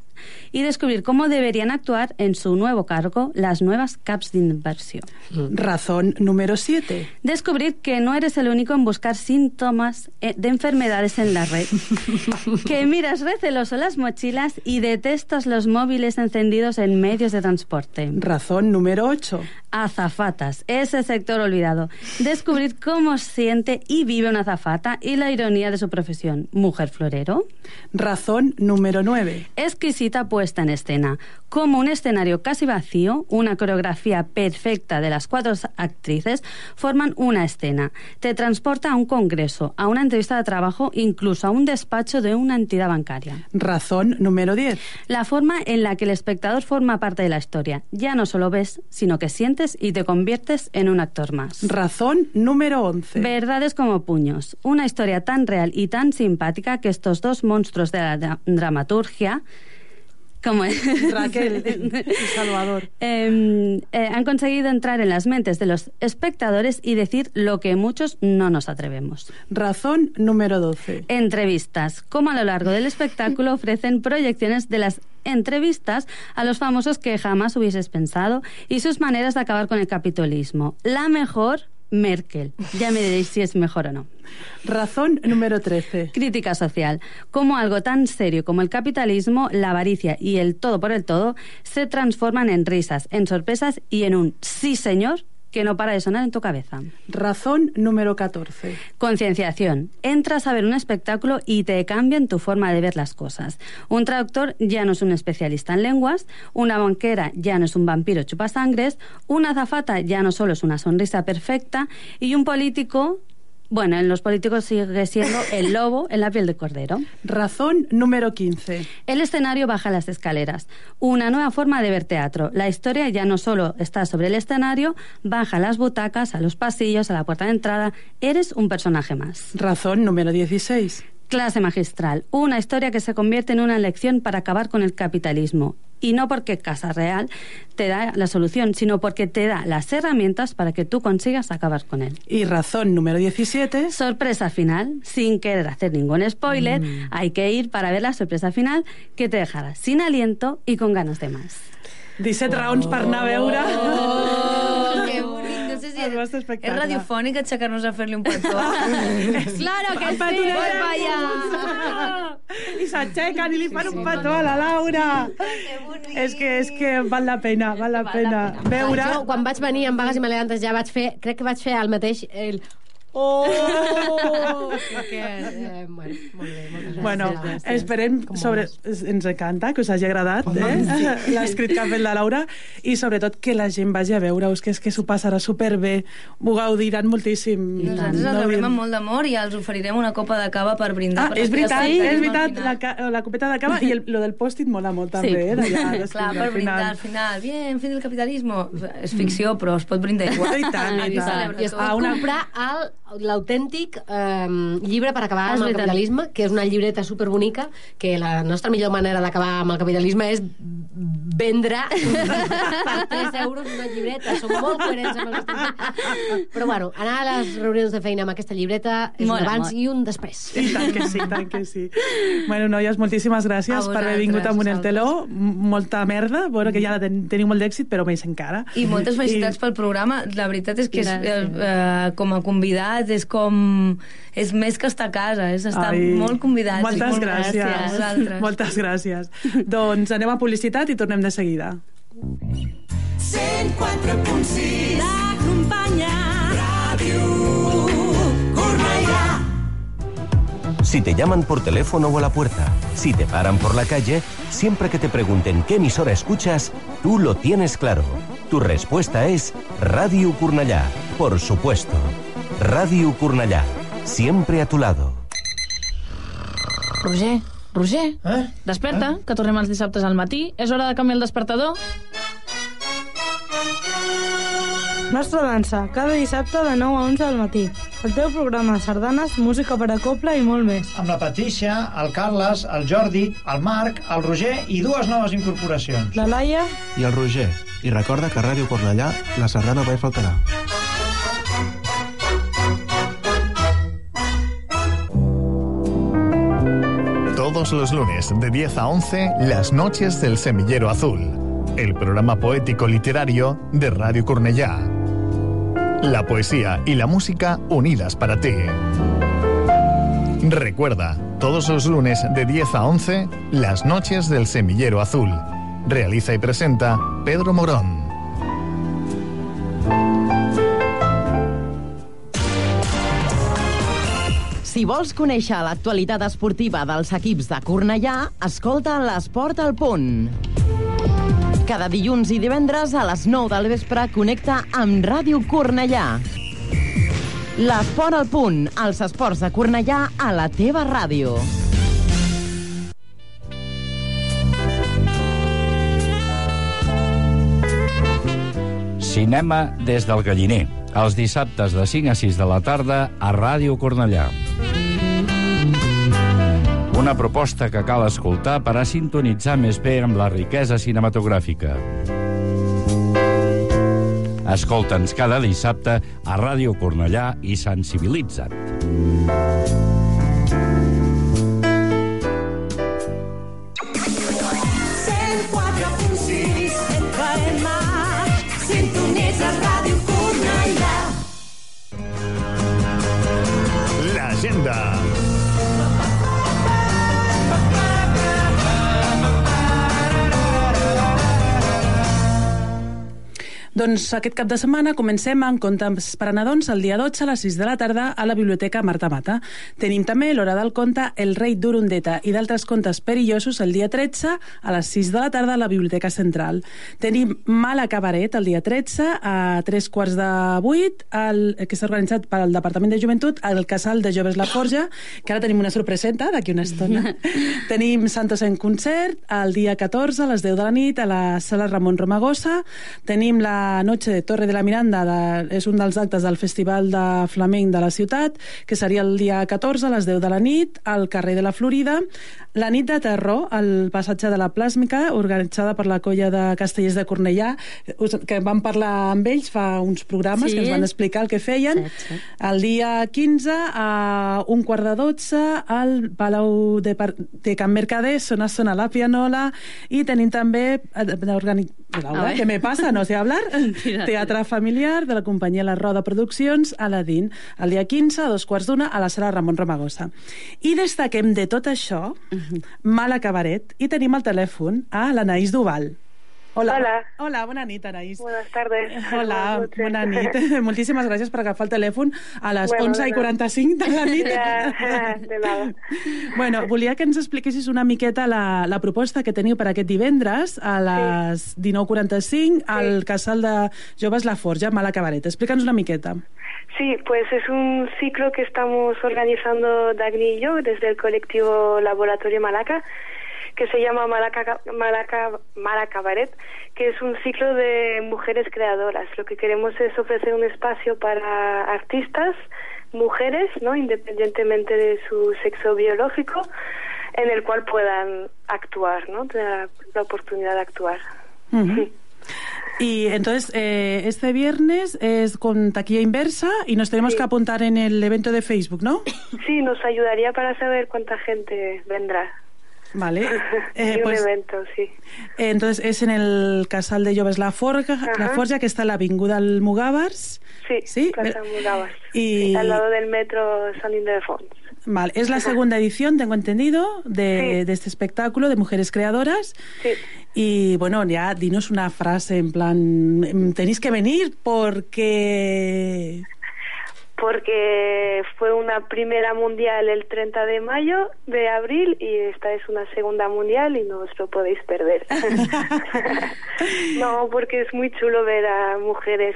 Y descubrir cómo deberían actuar en su nuevo cargo las nuevas CAPs de inversión. Razón número 7. Descubrir que no eres el único en buscar síntomas eh, de enfermedades en la red. que miras receloso las mochilas y detestas los móviles encendidos en medios de transporte. Razón número 8. Azafatas, ese sector olvidado. Descubrir cómo siente y vive una azafata y la ironía de su profesión. Mujer florero. Razón número 9. Exquisito bonita puesta en escena. Como un escenario casi vacío, una coreografía perfecta de las cuatro actrices forman una escena. Te transporta a un congreso, a una entrevista de trabajo, incluso a un despacho de una entidad bancaria. Razón número 10. La forma en la que el espectador forma parte de la historia. Ya no solo ves, sino que sientes y te conviertes en un actor más. Razón número 11. Verdades como puños. Una historia tan real y tan simpática que estos dos monstruos de la dra- dramaturgia como Raquel y Salvador. eh, eh, han conseguido entrar en las mentes de los espectadores y decir lo que muchos no nos atrevemos. Razón número 12. Entrevistas. Como a lo largo del espectáculo ofrecen proyecciones de las entrevistas a los famosos que jamás hubieses pensado y sus maneras de acabar con el capitalismo. La mejor, Merkel. Ya me diréis si es mejor o no. Razón número 13. Crítica social. Como algo tan serio como el capitalismo, la avaricia y el todo por el todo se transforman en risas, en sorpresas y en un sí señor que no para de sonar en tu cabeza. Razón número 14. Concienciación. Entras a ver un espectáculo y te cambian tu forma de ver las cosas. Un traductor ya no es un especialista en lenguas, una banquera ya no es un vampiro chupasangres, una azafata ya no solo es una sonrisa perfecta y un político, bueno, en los políticos sigue siendo el lobo en la piel de cordero. Razón número 15. El escenario baja las escaleras. Una nueva forma de ver teatro. La historia ya no solo está sobre el escenario, baja las butacas, a los pasillos, a la puerta de entrada. Eres un personaje más. Razón número 16. Clase magistral. Una historia que se convierte en una lección para acabar con el capitalismo. Y no porque Casa Real te da la solución, sino porque te da las herramientas para que tú consigas acabar con él. Y razón número 17. Sorpresa final, sin querer hacer ningún spoiler, Mm. hay que ir para ver la sorpresa final que te dejará sin aliento y con ganas de más. 17 raons per anar a veure. Oh, que. No El és, vostre és espectacle. radiofònic aixecar-nos a fer-li un petó. Claro que Petonet. Vaya. I s'aixequen i li fan un petó a la Laura. És que, és que val la pena, val la pena. Veure... Jo, quan vaig venir amb vagues i maleantes, ja vaig fer... Crec que vaig fer el mateix... El... Oh! Que, eh, bueno, molt bé, moltes gràcies. Bueno, gràcies. esperem, sobre, ens encanta que us hagi agradat eh? l'escrit que ha fet la Laura i sobretot que la gent vagi a veure-us, que és que s'ho passarà superbé, ho gaudiran moltíssim. Nosaltres el rebrem amb molt d'amor i els oferirem una copa de cava per brindar. Ah, per és veritat, Sí, és al veritat, la, ca- la copeta de cava i el, lo del post-it mola molt també, eh? d'allà, d'escriure Clar, per al brindar final. al final. Bien, fin del capitalismo. És ficció, però es pot brindar igual. I tant, i I tant. I es pot Ah, una- comprar el- l'autèntic eh, llibre per acabar És amb el capitalisme, que és una llibreta superbonica, que la nostra millor manera d'acabar amb el capitalisme és vendre per 3 euros una llibreta. Som molt coherents amb el que estem fent. Però bueno, anar a les reunions de feina amb aquesta llibreta és Mola un abans molt. i un després. I tant que sí, tant que sí. Bueno, noies, moltíssimes gràcies per haver vingut amb un el teló. Molta merda, bueno, que ja la ten teniu molt d'èxit, però més encara. I moltes felicitats pel programa. La veritat és que és, eh, Gràcies. eh, com a convidat és com... És més que estar a casa, és estar Ai, molt convidats. Moltes molt gràcies. Vosaltres. Moltes gràcies. doncs anem a publicitat i tornem de seguida. 104.6 L'acompanya Ràdio Cornellà Si te llaman por teléfono o a la puerta, si te paran por la calle, siempre que te pregunten qué emisora escuchas, tú lo tienes claro. Tu respuesta es Radio Curnallá, por supuesto. Radio Curnallá, siempre a tu lado. Roger, Roger, Eh? desperta, que tornem els dissabtes al matí. És hora de canviar el despertador. Nostra dansa, cada dissabte de 9 a 11 del matí. El teu programa de sardanes, música per a coble i molt més. Amb la Patricia, el Carles, el Jordi, el Marc, el Roger i dues noves incorporacions. La Laia, I el Roger. I recorda que a Ràdio Cornellà la sardana mai faltarà. Los lunes de 10 a 11, Las Noches del Semillero Azul, el programa poético literario de Radio Cornellá. La poesía y la música unidas para ti. Recuerda, todos los lunes de 10 a 11, Las Noches del Semillero Azul. Realiza y presenta Pedro Morón. Si vols conèixer l'actualitat esportiva dels equips de Cornellà, escolta l'Esport al Punt. Cada dilluns i divendres a les 9 del vespre connecta amb Ràdio Cornellà. L'Esport al Punt, els esports de Cornellà a la teva ràdio. Cinema des del Galliner, els dissabtes de 5 a 6 de la tarda a Ràdio Cornellà. Una proposta que cal escoltar per a sintonitzar més bé amb la riquesa cinematogràfica. Escolta'ns cada dissabte a Ràdio Cornellà i sensibilitza't. Sintonitza Ràdio Cornellà. L'agenda. Doncs aquest cap de setmana comencem amb contes per a nadons el dia 12 a les 6 de la tarda a la Biblioteca Marta Mata. Tenim també l'hora del conte El rei d'Urundeta i d'altres contes perillosos el dia 13 a les 6 de la tarda a la Biblioteca Central. Tenim Mala Cabaret el dia 13 a 3 quarts de 8 el, que s'ha organitzat pel Departament de Joventut al Casal de Joves La Forja, que ara tenim una sorpreseta d'aquí una estona. tenim Santos en concert el dia 14 a les 10 de la nit a la Sala Ramon Romagosa. Tenim la Noche de Torre de la Miranda, de, és un dels actes del Festival de Flamenc de la ciutat, que seria el dia 14 a les 10 de la nit, al carrer de la Florida. La nit de terror, al passatge de la Plàsmica, organitzada per la colla de Castellers de Cornellà, que vam parlar amb ells fa uns programes Sí. que ens van explicar el que feien. Sí. El dia 15 a un quart de 12 al Palau de, Par de Can Mercader sona sona la pianola i tenim també eh, Ai. ¿qué me pasa? No sé hablar. Tira. Teatre familiar de la companyia La Roda Produccions a l'Adin, el dia 15 a dos quarts d'una a la sala Ramon Ramagosa. I destaquem de tot això Mala Cabaret i tenim al telèfon a l'Anaïs Duval. Hola. Hola. Hola, bona nit, Anaïs. Buenas tardes. Hola, Buenas bona nit. Moltíssimes gràcies per agafar el telèfon a les Bueno, 11 i de nada. 45 de la nit. Ja, de nada. Bueno, volia que ens expliquessis una miqueta la, la proposta que teniu per aquest divendres a les 19.45 al Casal de Joves La Forja, Mala Cabaret. Explica'ns una miqueta. Sí, pues es un ciclo que estamos organizando Dagny y yo desde el colectivo Laboratorio Malaca, que se llama Malaca, Malaca, Mala Cabaret, que es un ciclo de mujeres creadoras. Lo que queremos es ofrecer un espacio para artistas, mujeres, ¿no? independientemente de su sexo biológico, en el cual puedan actuar, ¿no? tener la oportunidad de actuar. Ujú. Y entonces, eh, este viernes es con taquilla inversa y nos tenemos que apuntar en el evento de Facebook, ¿no? Sí, nos ayudaría para saber cuánta gente vendrá. Vale. Eh, un pues, evento, sí. eh, entonces es en el Casal de Joves La Forja, La. Forja que está en la Avinguda Almugàvers. Sí, Sí, Plaza y- Sí, al lado del metro San Ildefons. Vale, es la segunda edición, tengo entendido, de, de este espectáculo de mujeres creadoras. Sí. Y bueno, ya dinos una frase en plan, mm, tenéis que venir porque... Porque fue una primera mundial el 30 de mayo de abril y esta es una segunda mundial y no os lo podéis perder. no, porque es muy chulo ver a mujeres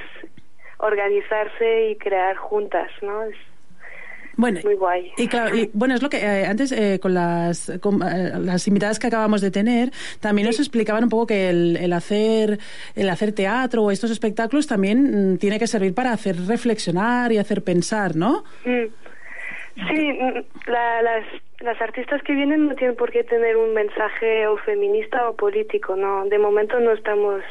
organizarse y crear juntas, ¿no? Es Bueno, muy guay. Y claro, y, bueno, es lo que eh, antes eh, con, las, con eh, las invitadas que acabamos de tener, también nos explicaban un poco que el, el hacer el hacer teatro o estos espectáculos también mm, tiene que servir para hacer reflexionar y hacer pensar, ¿no? Mm. Sí, mm, la- las, las artistas que vienen no tienen por qué tener un mensaje o feminista o político, no. De momento no estamos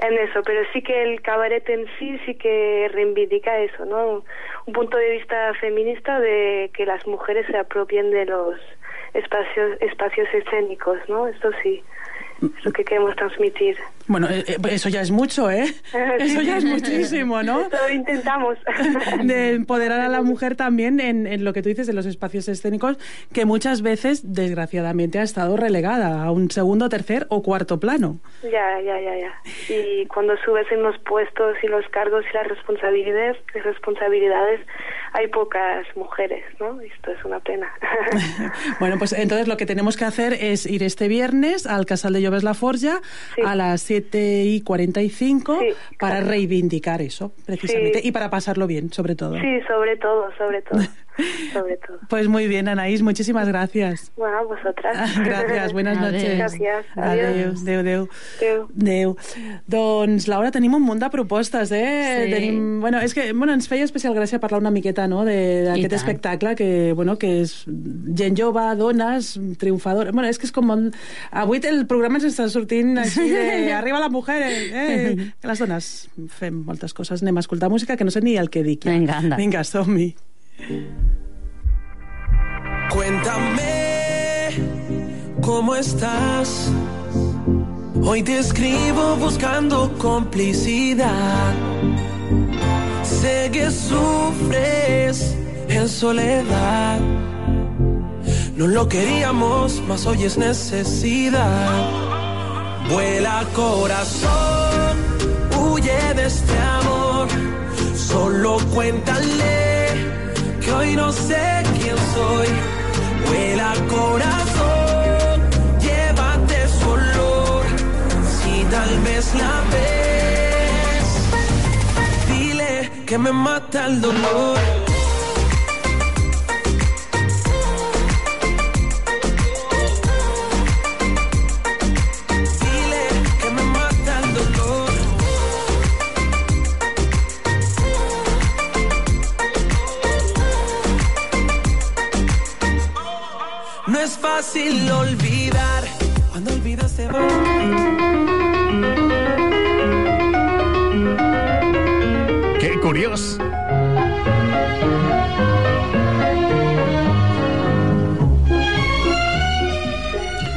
en eso, pero sí que el cabaret en sí sí que reivindica eso, ¿no? Un punto de vista feminista de que las mujeres se apropien de los espacios espacios escénicos, ¿no? Esto sí, es lo que queremos transmitir. Bueno, eh, eh, eso ya es mucho, ¿eh? Eso ya es muchísimo, ¿no? Lo intentamos. de empoderar a la mujer también en, en lo que tú dices de los espacios escénicos, que muchas veces, desgraciadamente, ha estado relegada a un segundo, tercer o cuarto plano. Ya, ya, ya, ya. y cuando subes en los puestos y los cargos y las responsabilidades, las responsabilidades hay pocas mujeres, ¿no? Esto es una pena. Bueno, pues entonces lo que tenemos que hacer es ir este viernes al Casal de Lloves La Forja a las 7 y 45 para reivindicar eso, precisamente, Sí. y para pasarlo bien, sobre todo. Sí, sobre todo, sobre todo, sobre todo. Pues muy bien, Anaís, muchísimas gracias. Bueno, a vosotras. Gràcies, buenas noches. Gràcies, adiós. adéu, adéu. Adéu. Adéu. Doncs, Laura, tenim un munt de propostes, eh? Sí. Tenim, bueno, és que bueno, ens feia especial gràcia parlar una miqueta no, de- d'aquest espectacle que, bueno, que és gent jove, dones. Bueno, és que és com... molt- Avui el programa ens està sortint així de... Arriba la mujer, eh? Que les dones fem moltes coses. Anem a escoltar música que no sé ni el que dic. Ja. Vinga, anda. Vinga, som-hi. Cuéntame cómo estás. Hoy te escribo buscando complicidad. Sé que sufres en soledad. No lo queríamos, mas hoy es necesidad. Vuela corazón, huye de este amor. Solo cuéntale hoy no sé quién soy. Vuela corazón, llévate su olor. Si tal vez la ves, dile que me mata el dolor. Es fácil olvidar cuando olvidas se va. ¡Qué curioso!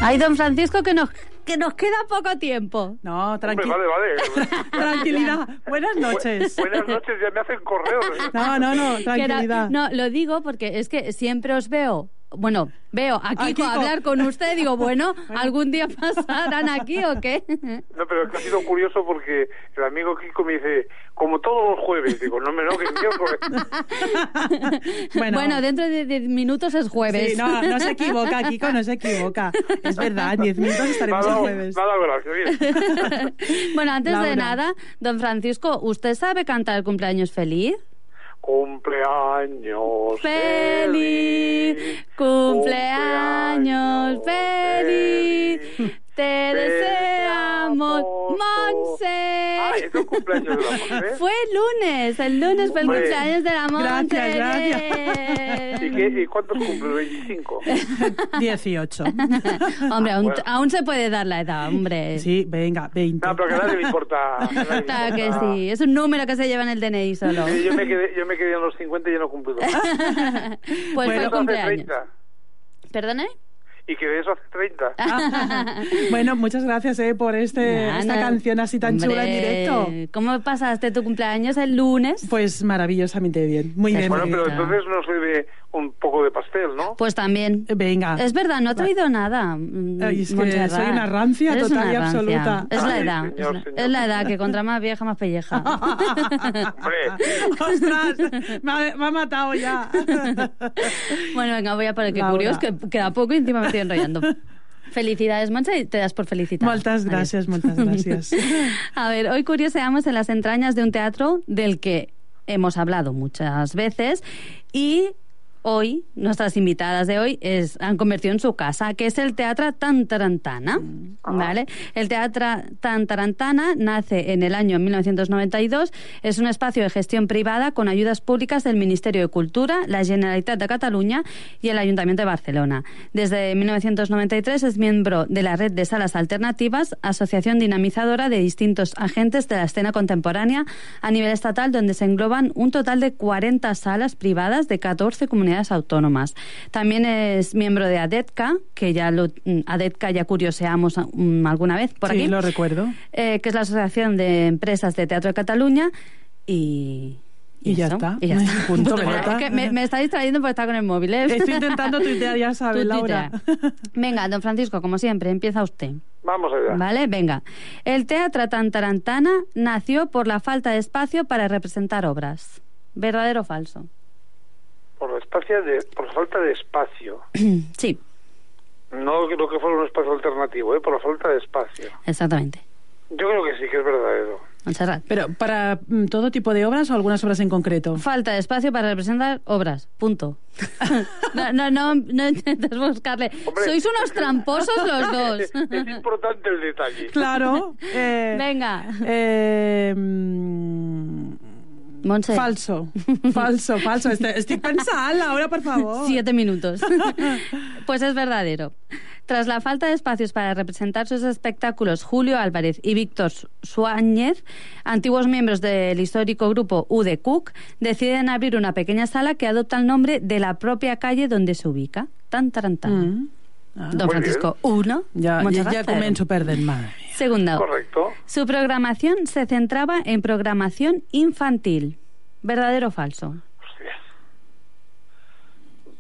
Ay, don Francisco, que nos, que nos queda poco tiempo. No, tranqui Vale, vale. tranquilidad. Buenas noches. Buenas noches, ya me hacen correos. No, no, no, era- tranquilidad. no, lo digo porque es que siempre os veo. Bueno, veo a Kiko, Kiko. hablar con usted. Digo, bueno, ¿algún día pasarán aquí o qué? No, pero es que ha sido curioso porque el amigo Kiko me dice, como todos los jueves. Digo, no me no, que miércoles. Bueno, dentro de 10 minutos es jueves. Sí, no, no se equivoca, Kiko, no se equivoca. Es verdad, en 10 minutos estaremos el jueves. me ha dado gracia, bien. bueno, antes de nada, don Francisco, ¿usted sabe cantar el cumpleaños feliz? Cumpleaños feliz, feliz cumpleaños, cumpleaños feliz. feliz te deseamos, Monse. Ah, es un cumpleaños de la Monse. Fue el lunes, el lunes fue el Hombre. cumpleaños de la Monse. Gracias, gracias. ¿Y, qué, ¿Y cuántos cumple? 25. 18. Hombre, aún, Bueno. aún se puede dar la edad, hombre. Sí, venga, 20. No, pero que nadie le importa. a nadie Claro que importa. sí, es un número que se lleva en el DNI solo. Sí, yo, me quedé, yo me quedé en los 50 y ya no cumplí dos. Pues fue el Eso hace cumpleaños. 30. ¿Perdone? Y que de eso hace 30. Bueno, muchas gracias eh, por este, Nah, esta no. canción así tan chula en directo. ¿Cómo pasaste tu cumpleaños el lunes? Pues maravillosamente bien, muy bien. Bueno, pero entonces no se ve un poco de pastel, ¿no? Pues también. Venga. Es verdad, no he traído nada. Ay, es que soy una rancia Eres total una y rancia. absoluta. Es la edad. señor, es, la, señor. es la edad, que contra más vieja, más pelleja. ¡Ostras! Me ha, me ha matado ya. bueno, venga, voy a el que curioso, que queda poco y encima me estoy enrollando. Felicidades, Monse, y te das por felicitar. Moltes gràcies, moltes gràcies. A ver, hoy curioseamos en las entrañas de un teatro del que hemos hablado muchas veces y hoy, nuestras invitadas de hoy es, han convertido en su casa, que es el Teatro Tantarantana. ¿vale? El Teatro Tantarantana nace en el año 1992, es un espacio de gestión privada con ayudas públicas del Ministerio de Cultura, la Generalitat de Cataluña y el Ayuntamiento de Barcelona. Desde 1993 es miembro de la Red de Salas Alternativas, asociación dinamizadora de distintos agentes de la escena contemporánea a nivel estatal, donde se engloban un total de 40 salas privadas de 14 comunidades autónomas. También es miembro de ADETCA, que ya lo, mm, ADETCA ya curioseamos mm, alguna vez por sí, aquí, lo recuerdo. eh, que es la Asociación de Empresas de Teatro de Cataluña y, Y ya eso, está. Y ya está. Punto, Pero pelota. es que me, me está distrayendo porque está con el móvil, ¿eh? Estoy intentando tuitear, ya sabes, Tú Laura. Venga, don Francisco, como siempre, empieza usted. Vamos allá. ¿Vale? Venga. El Teatro Tantarantana nació por la falta de espacio para representar obras. ¿Verdadero o falso? Por la, espacio de, por falta de espacio. sí, No creo que fuera un espacio alternativo, ¿eh? por la falta de espacio. exactamente. Yo creo que sí, que es verdadero. Montserrat. Pero para mm, todo tipo de obras o algunas obras en concreto. Falta de espacio para representar obras. Punto. no, no, no, no intentes buscarle. Sois unos tramposos los dos. es importante el detalle. Claro. Eh, Venga. Eh, Montse. Falso. Falso, falso. Este- Estic pensant, Laura, por favor. Siete minutos. pues es verdadero. Tras la falta de espacios para representar sus espectáculos, Julio Álvarez y Víctor Suáñez, antiguos miembros del histórico grupo U de Cook, deciden abrir una pequeña sala que adopta el nombre de la propia calle donde se ubica. Tan, tan, tan. Don Muy Francisco, uno. Montserrat, ja cero. començo perdent, madre mía. Segundo. Correcto. Su programación se centraba en programación infantil. ¿Verdadero o falso?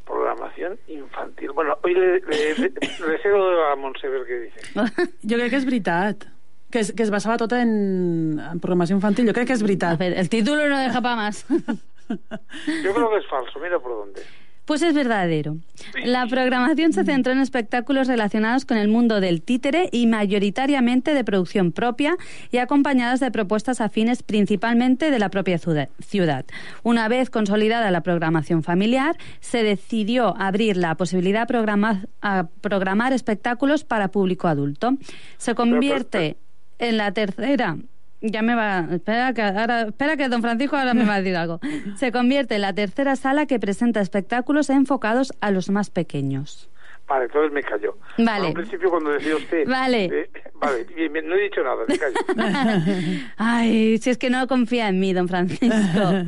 Programación infantil. Bueno, hoy le, le, le, le cedo a Montse ver qué dice. Jo crec que és veritat. Que es, que es basava tota en, en programació infantil. Jo crec que és veritat. El título no deja para más. Yo creo que es falso, mira por dónde. Pues es verdadero. La programación se centró en espectáculos relacionados con el mundo del títere y mayoritariamente de producción propia y acompañadas de propuestas afines principalmente de la propia ciudad-. Una vez consolidada la programación familiar, se decidió abrir la posibilidad a programar, a programar espectáculos para público adulto. Se convierte en la tercera ya me va. Espera que, ahora, espera que don Francisco ahora me va a decir algo. Se convierte en la tercera sala que presenta espectáculos enfocados a los más pequeños. Vale, entonces me callo. Vale. Al principio cuando decía usted... Vale. eh, vale, bien, bien, no he dicho nada, me callo. Ay, si es que no confía en mí, don Francisco.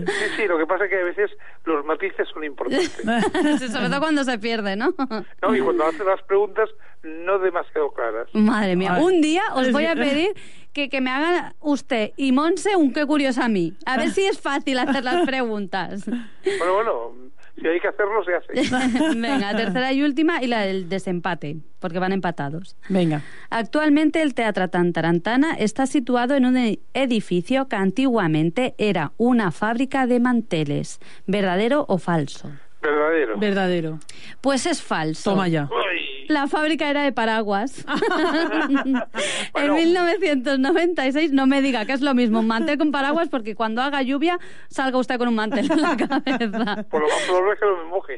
Sí, sí, lo que pasa es que a veces los matices son importantes. Sobre todo cuando se pierde, ¿no? No, y cuando hacen las preguntas no demasiado claras. Madre mía, Ay. un día os voy a pedir que, que me haga usted y Monse un qué curioso a mí. A ver si es fácil hacer las preguntas. Bueno, bueno, si hay que hacerlo, se hace. Venga, tercera y última y la del desempate, porque van empatados. Venga. Actualmente el Teatro Tantarantana está situado en un edificio que antiguamente era una fábrica de manteles. ¿Verdadero o falso? Verdadero. Verdadero. Pues es falso. Toma ya. La fábrica era de paraguas. en 1996, no me diga que es lo mismo un mantel con paraguas, porque cuando haga lluvia salga usted con un mantel en la cabeza. Por lo más probable es que no me moje.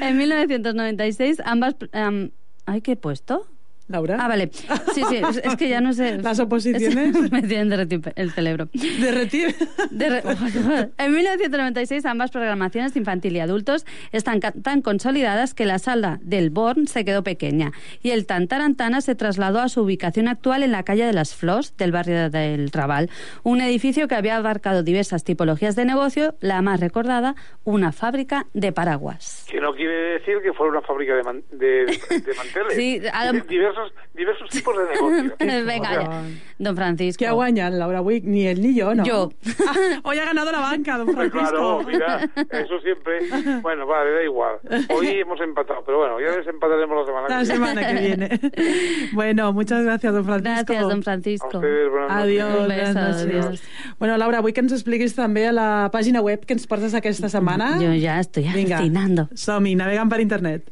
En 1996, ambas... am, ¿Ay, qué he puesto? Laura. Ah, vale. Sí, sí, es, que ya no sé. Las oposiciones. Me tienen derretir el cerebro. Derretir. En 1996, ambas programaciones infantil y adultos están tan consolidadas que la sala del Born se quedó pequeña y el Tantarantana se trasladó a su ubicación actual en la calle de las Flors, del barrio del Raval, un edificio que había abarcado diversas tipologías de negocio, la más recordada, una fábrica de paraguas. Que no quiere decir que fuera una fábrica de, man- de, de manteles. Sí, a lo- diversos, diversos tipos de negocio. Venga, ya. Don Francisco. ¿Qué ha guanyat, Laura Wick? Ni él ni yo, ¿no? Yo. Ah, hoy ha ganado la banca, don Pues Francisco. claro, mira, eso siempre. Bueno, vale, da igual. Hoy hemos empatado, pero bueno, ya desempataremos la semana La que semana que viene. Bueno, muchas gracias, don Francisco. Gracias, don Francisco. A ustedes, buenas. Adiós, buenas noches. adiós. Bueno, Laura, vull que ens expliquis també a la pàgina web que ens portes aquesta setmana. Yo ya estoy Vinga, alucinando. som-hi, navegant per internet.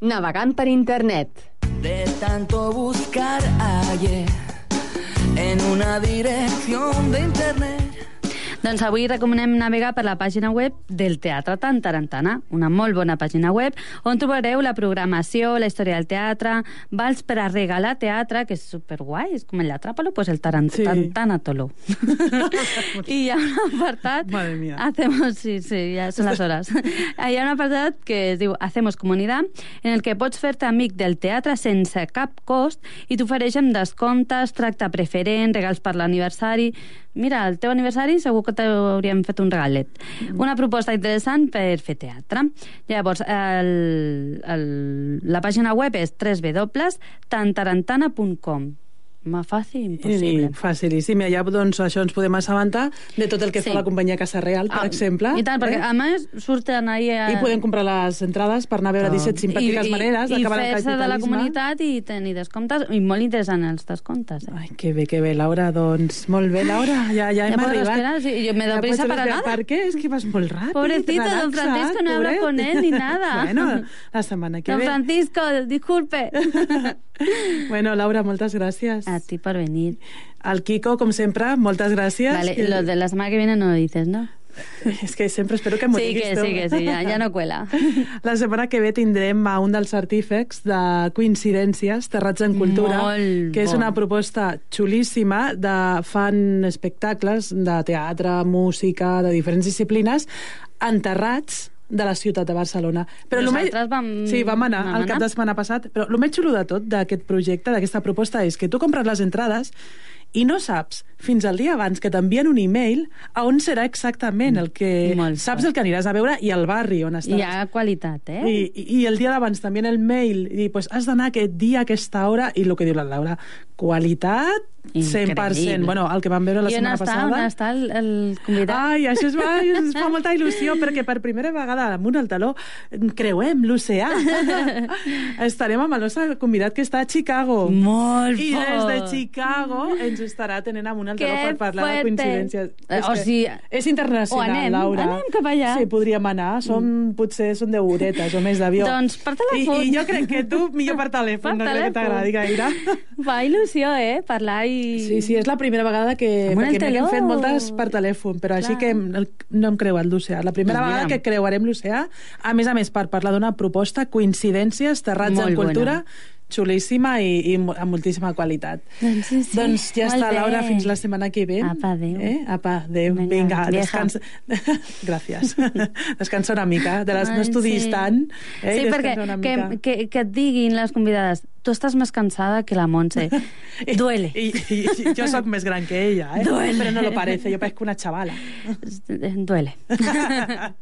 Navegant per internet. De tanto buscar ayer en una dirección de internet. Doncs avui recomanem navegar per la pàgina web del Teatre Tantarantana, una molt bona pàgina web on trobareu la programació, la història del teatre, vals per a regalar teatre, que és superguai, és com el Atrápalo, pues el taran- Sí. Y hi ha un apartat... Madre mía. Hacemos, sí, sí, ja són les hores. Hi ha un apartat que es diu Hacemos Comunidad, en el que pots fer-te amic del teatre sense cap cost i t'ofereixen descomptes, tracte preferent, regals per l'aniversari... Mira, el teu aniversari segur que t'hauríem fet un regalet. Una proposta interessant per fer teatre. Llavors, el, el, la pàgina web és www.tantarantana.com Home, fàcil, I, impossible. facilíssim. I allà doncs, això ens podem assabentar de tot el que Sí. fa la companyia Casa Real, per Ah, exemple. I tant, perquè eh? a més surten ahir... A... I podem comprar les entrades per anar a veure 17 simpàtiques I, maneres i, d'acabar el I fer-se de la capitalisme. comunitat i tenir descomptes, i molt interessant els descomptes. Eh? Ai, que bé, que bé, Laura, doncs molt bé, Laura, ja, ja hem podràs arribat. esperar, sí, yo me doy Ja prisa para nada. Per què? És que vas molt ràpid. Pobrecito, don Francisco no habla con él ni nada. bueno, la setmana que Don ve. Francisco, disculpe. Bueno, Laura, moltes gràcies. A ti per venir. Al Kiko, com sempre, moltes gràcies. Vale, lo de la semana que viene no lo dices, ¿no? És que sempre espero que m'ho Sí, diguis que tu. sí, que sí, ja, ja no cuela. La setmana que ve tindrem a un dels artífecs de Coincidències, Terrats en Cultura, Molt que és bon. una proposta xulíssima de fan espectacles de teatre, música, de diferents disciplines, enterrats de la ciutat de Barcelona. Però Nosaltres vam... Sí, vam anar vam el cap de setmana passat, però el més xulo de tot d'aquest projecte, d'aquesta proposta, és que tu compres les entrades i no saps fins al dia abans que t'envien un e-mail a on serà exactament el que... Molt saps fort. el que aniràs a veure i el barri on I estaràs. hi ha qualitat, eh? I, i, I el dia d'abans també en el mail, i pues, has d'anar aquest dia, aquesta hora, i el que diu la Laura, qualitat 100%. Increïble. Bueno, el que vam veure la I setmana està, passada... on està el, el convidat? Ai, això es, va, ens fa molta il·lusió, perquè per primera vegada amunt al taló creuem l'oceà. Estarem amb el nostre convidat que està a Chicago. Molt I des de fort. Chicago ens estarà tenint amunt al Que taló per parlar de fuerte. coincidències. Eh, o que sigui, és internacional, o anem, Laura. anem cap allà. Sí, podríem anar. Som, potser són deu horetes o més d'avió. Doncs per telèfon. I, I jo crec que tu millor per telèfon, Per no crec que telèfon. t'agradi gaire. Fa il·lusió, eh? Parlar i... Sí, sí, és la primera vegada que... Perquè n'hem teló. fet moltes per telèfon, però així Clar. que hem- el- no hem creuat l'oceà. La primera Doncs vegada mira. que creuarem l'oceà, a més a més, per parlar d'una proposta, coincidències, terrats Molt en cultura, bona. Xulíssima i, i amb moltíssima qualitat. Doncs sí, sí. Doncs ja Molt està, bé. Laura, fins la setmana que ve. Apa, adéu. Eh? Apa, adéu. Vinga, Vinga, descansa. Gràcies. descansa una mica, de les, no Ai, estudis sí. tant. Eh? sí, perquè descansa una que, que, que et diguin les convidades tu estàs més cansada que la Montse. Duele. I, i, i jo sóc més gran que ella, eh? Duele. Però no lo parece, jo parezco una chavala. Duele.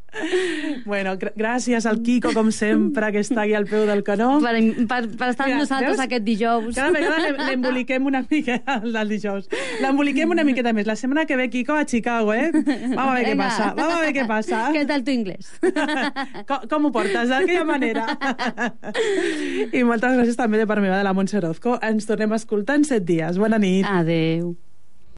Bueno, gr gràcies al Kiko, com sempre, que està aquí al peu del canó. Per, per, per estar amb nosaltres veus? aquest dijous. Cada vegada l'em- l'emboliquem una mica el dijous. L'emboliquem una miqueta més. La setmana que ve, Kiko, a Chicago, eh? Vamos a ver què Venga. passa. Vamos a ver què passa. Què tal tu inglès? Com, com ho portes, d'aquella manera? I moltes gràcies també de part meva, de la Montse Orozco. Ens tornem a escoltar en set dies. Bona nit. Adeu.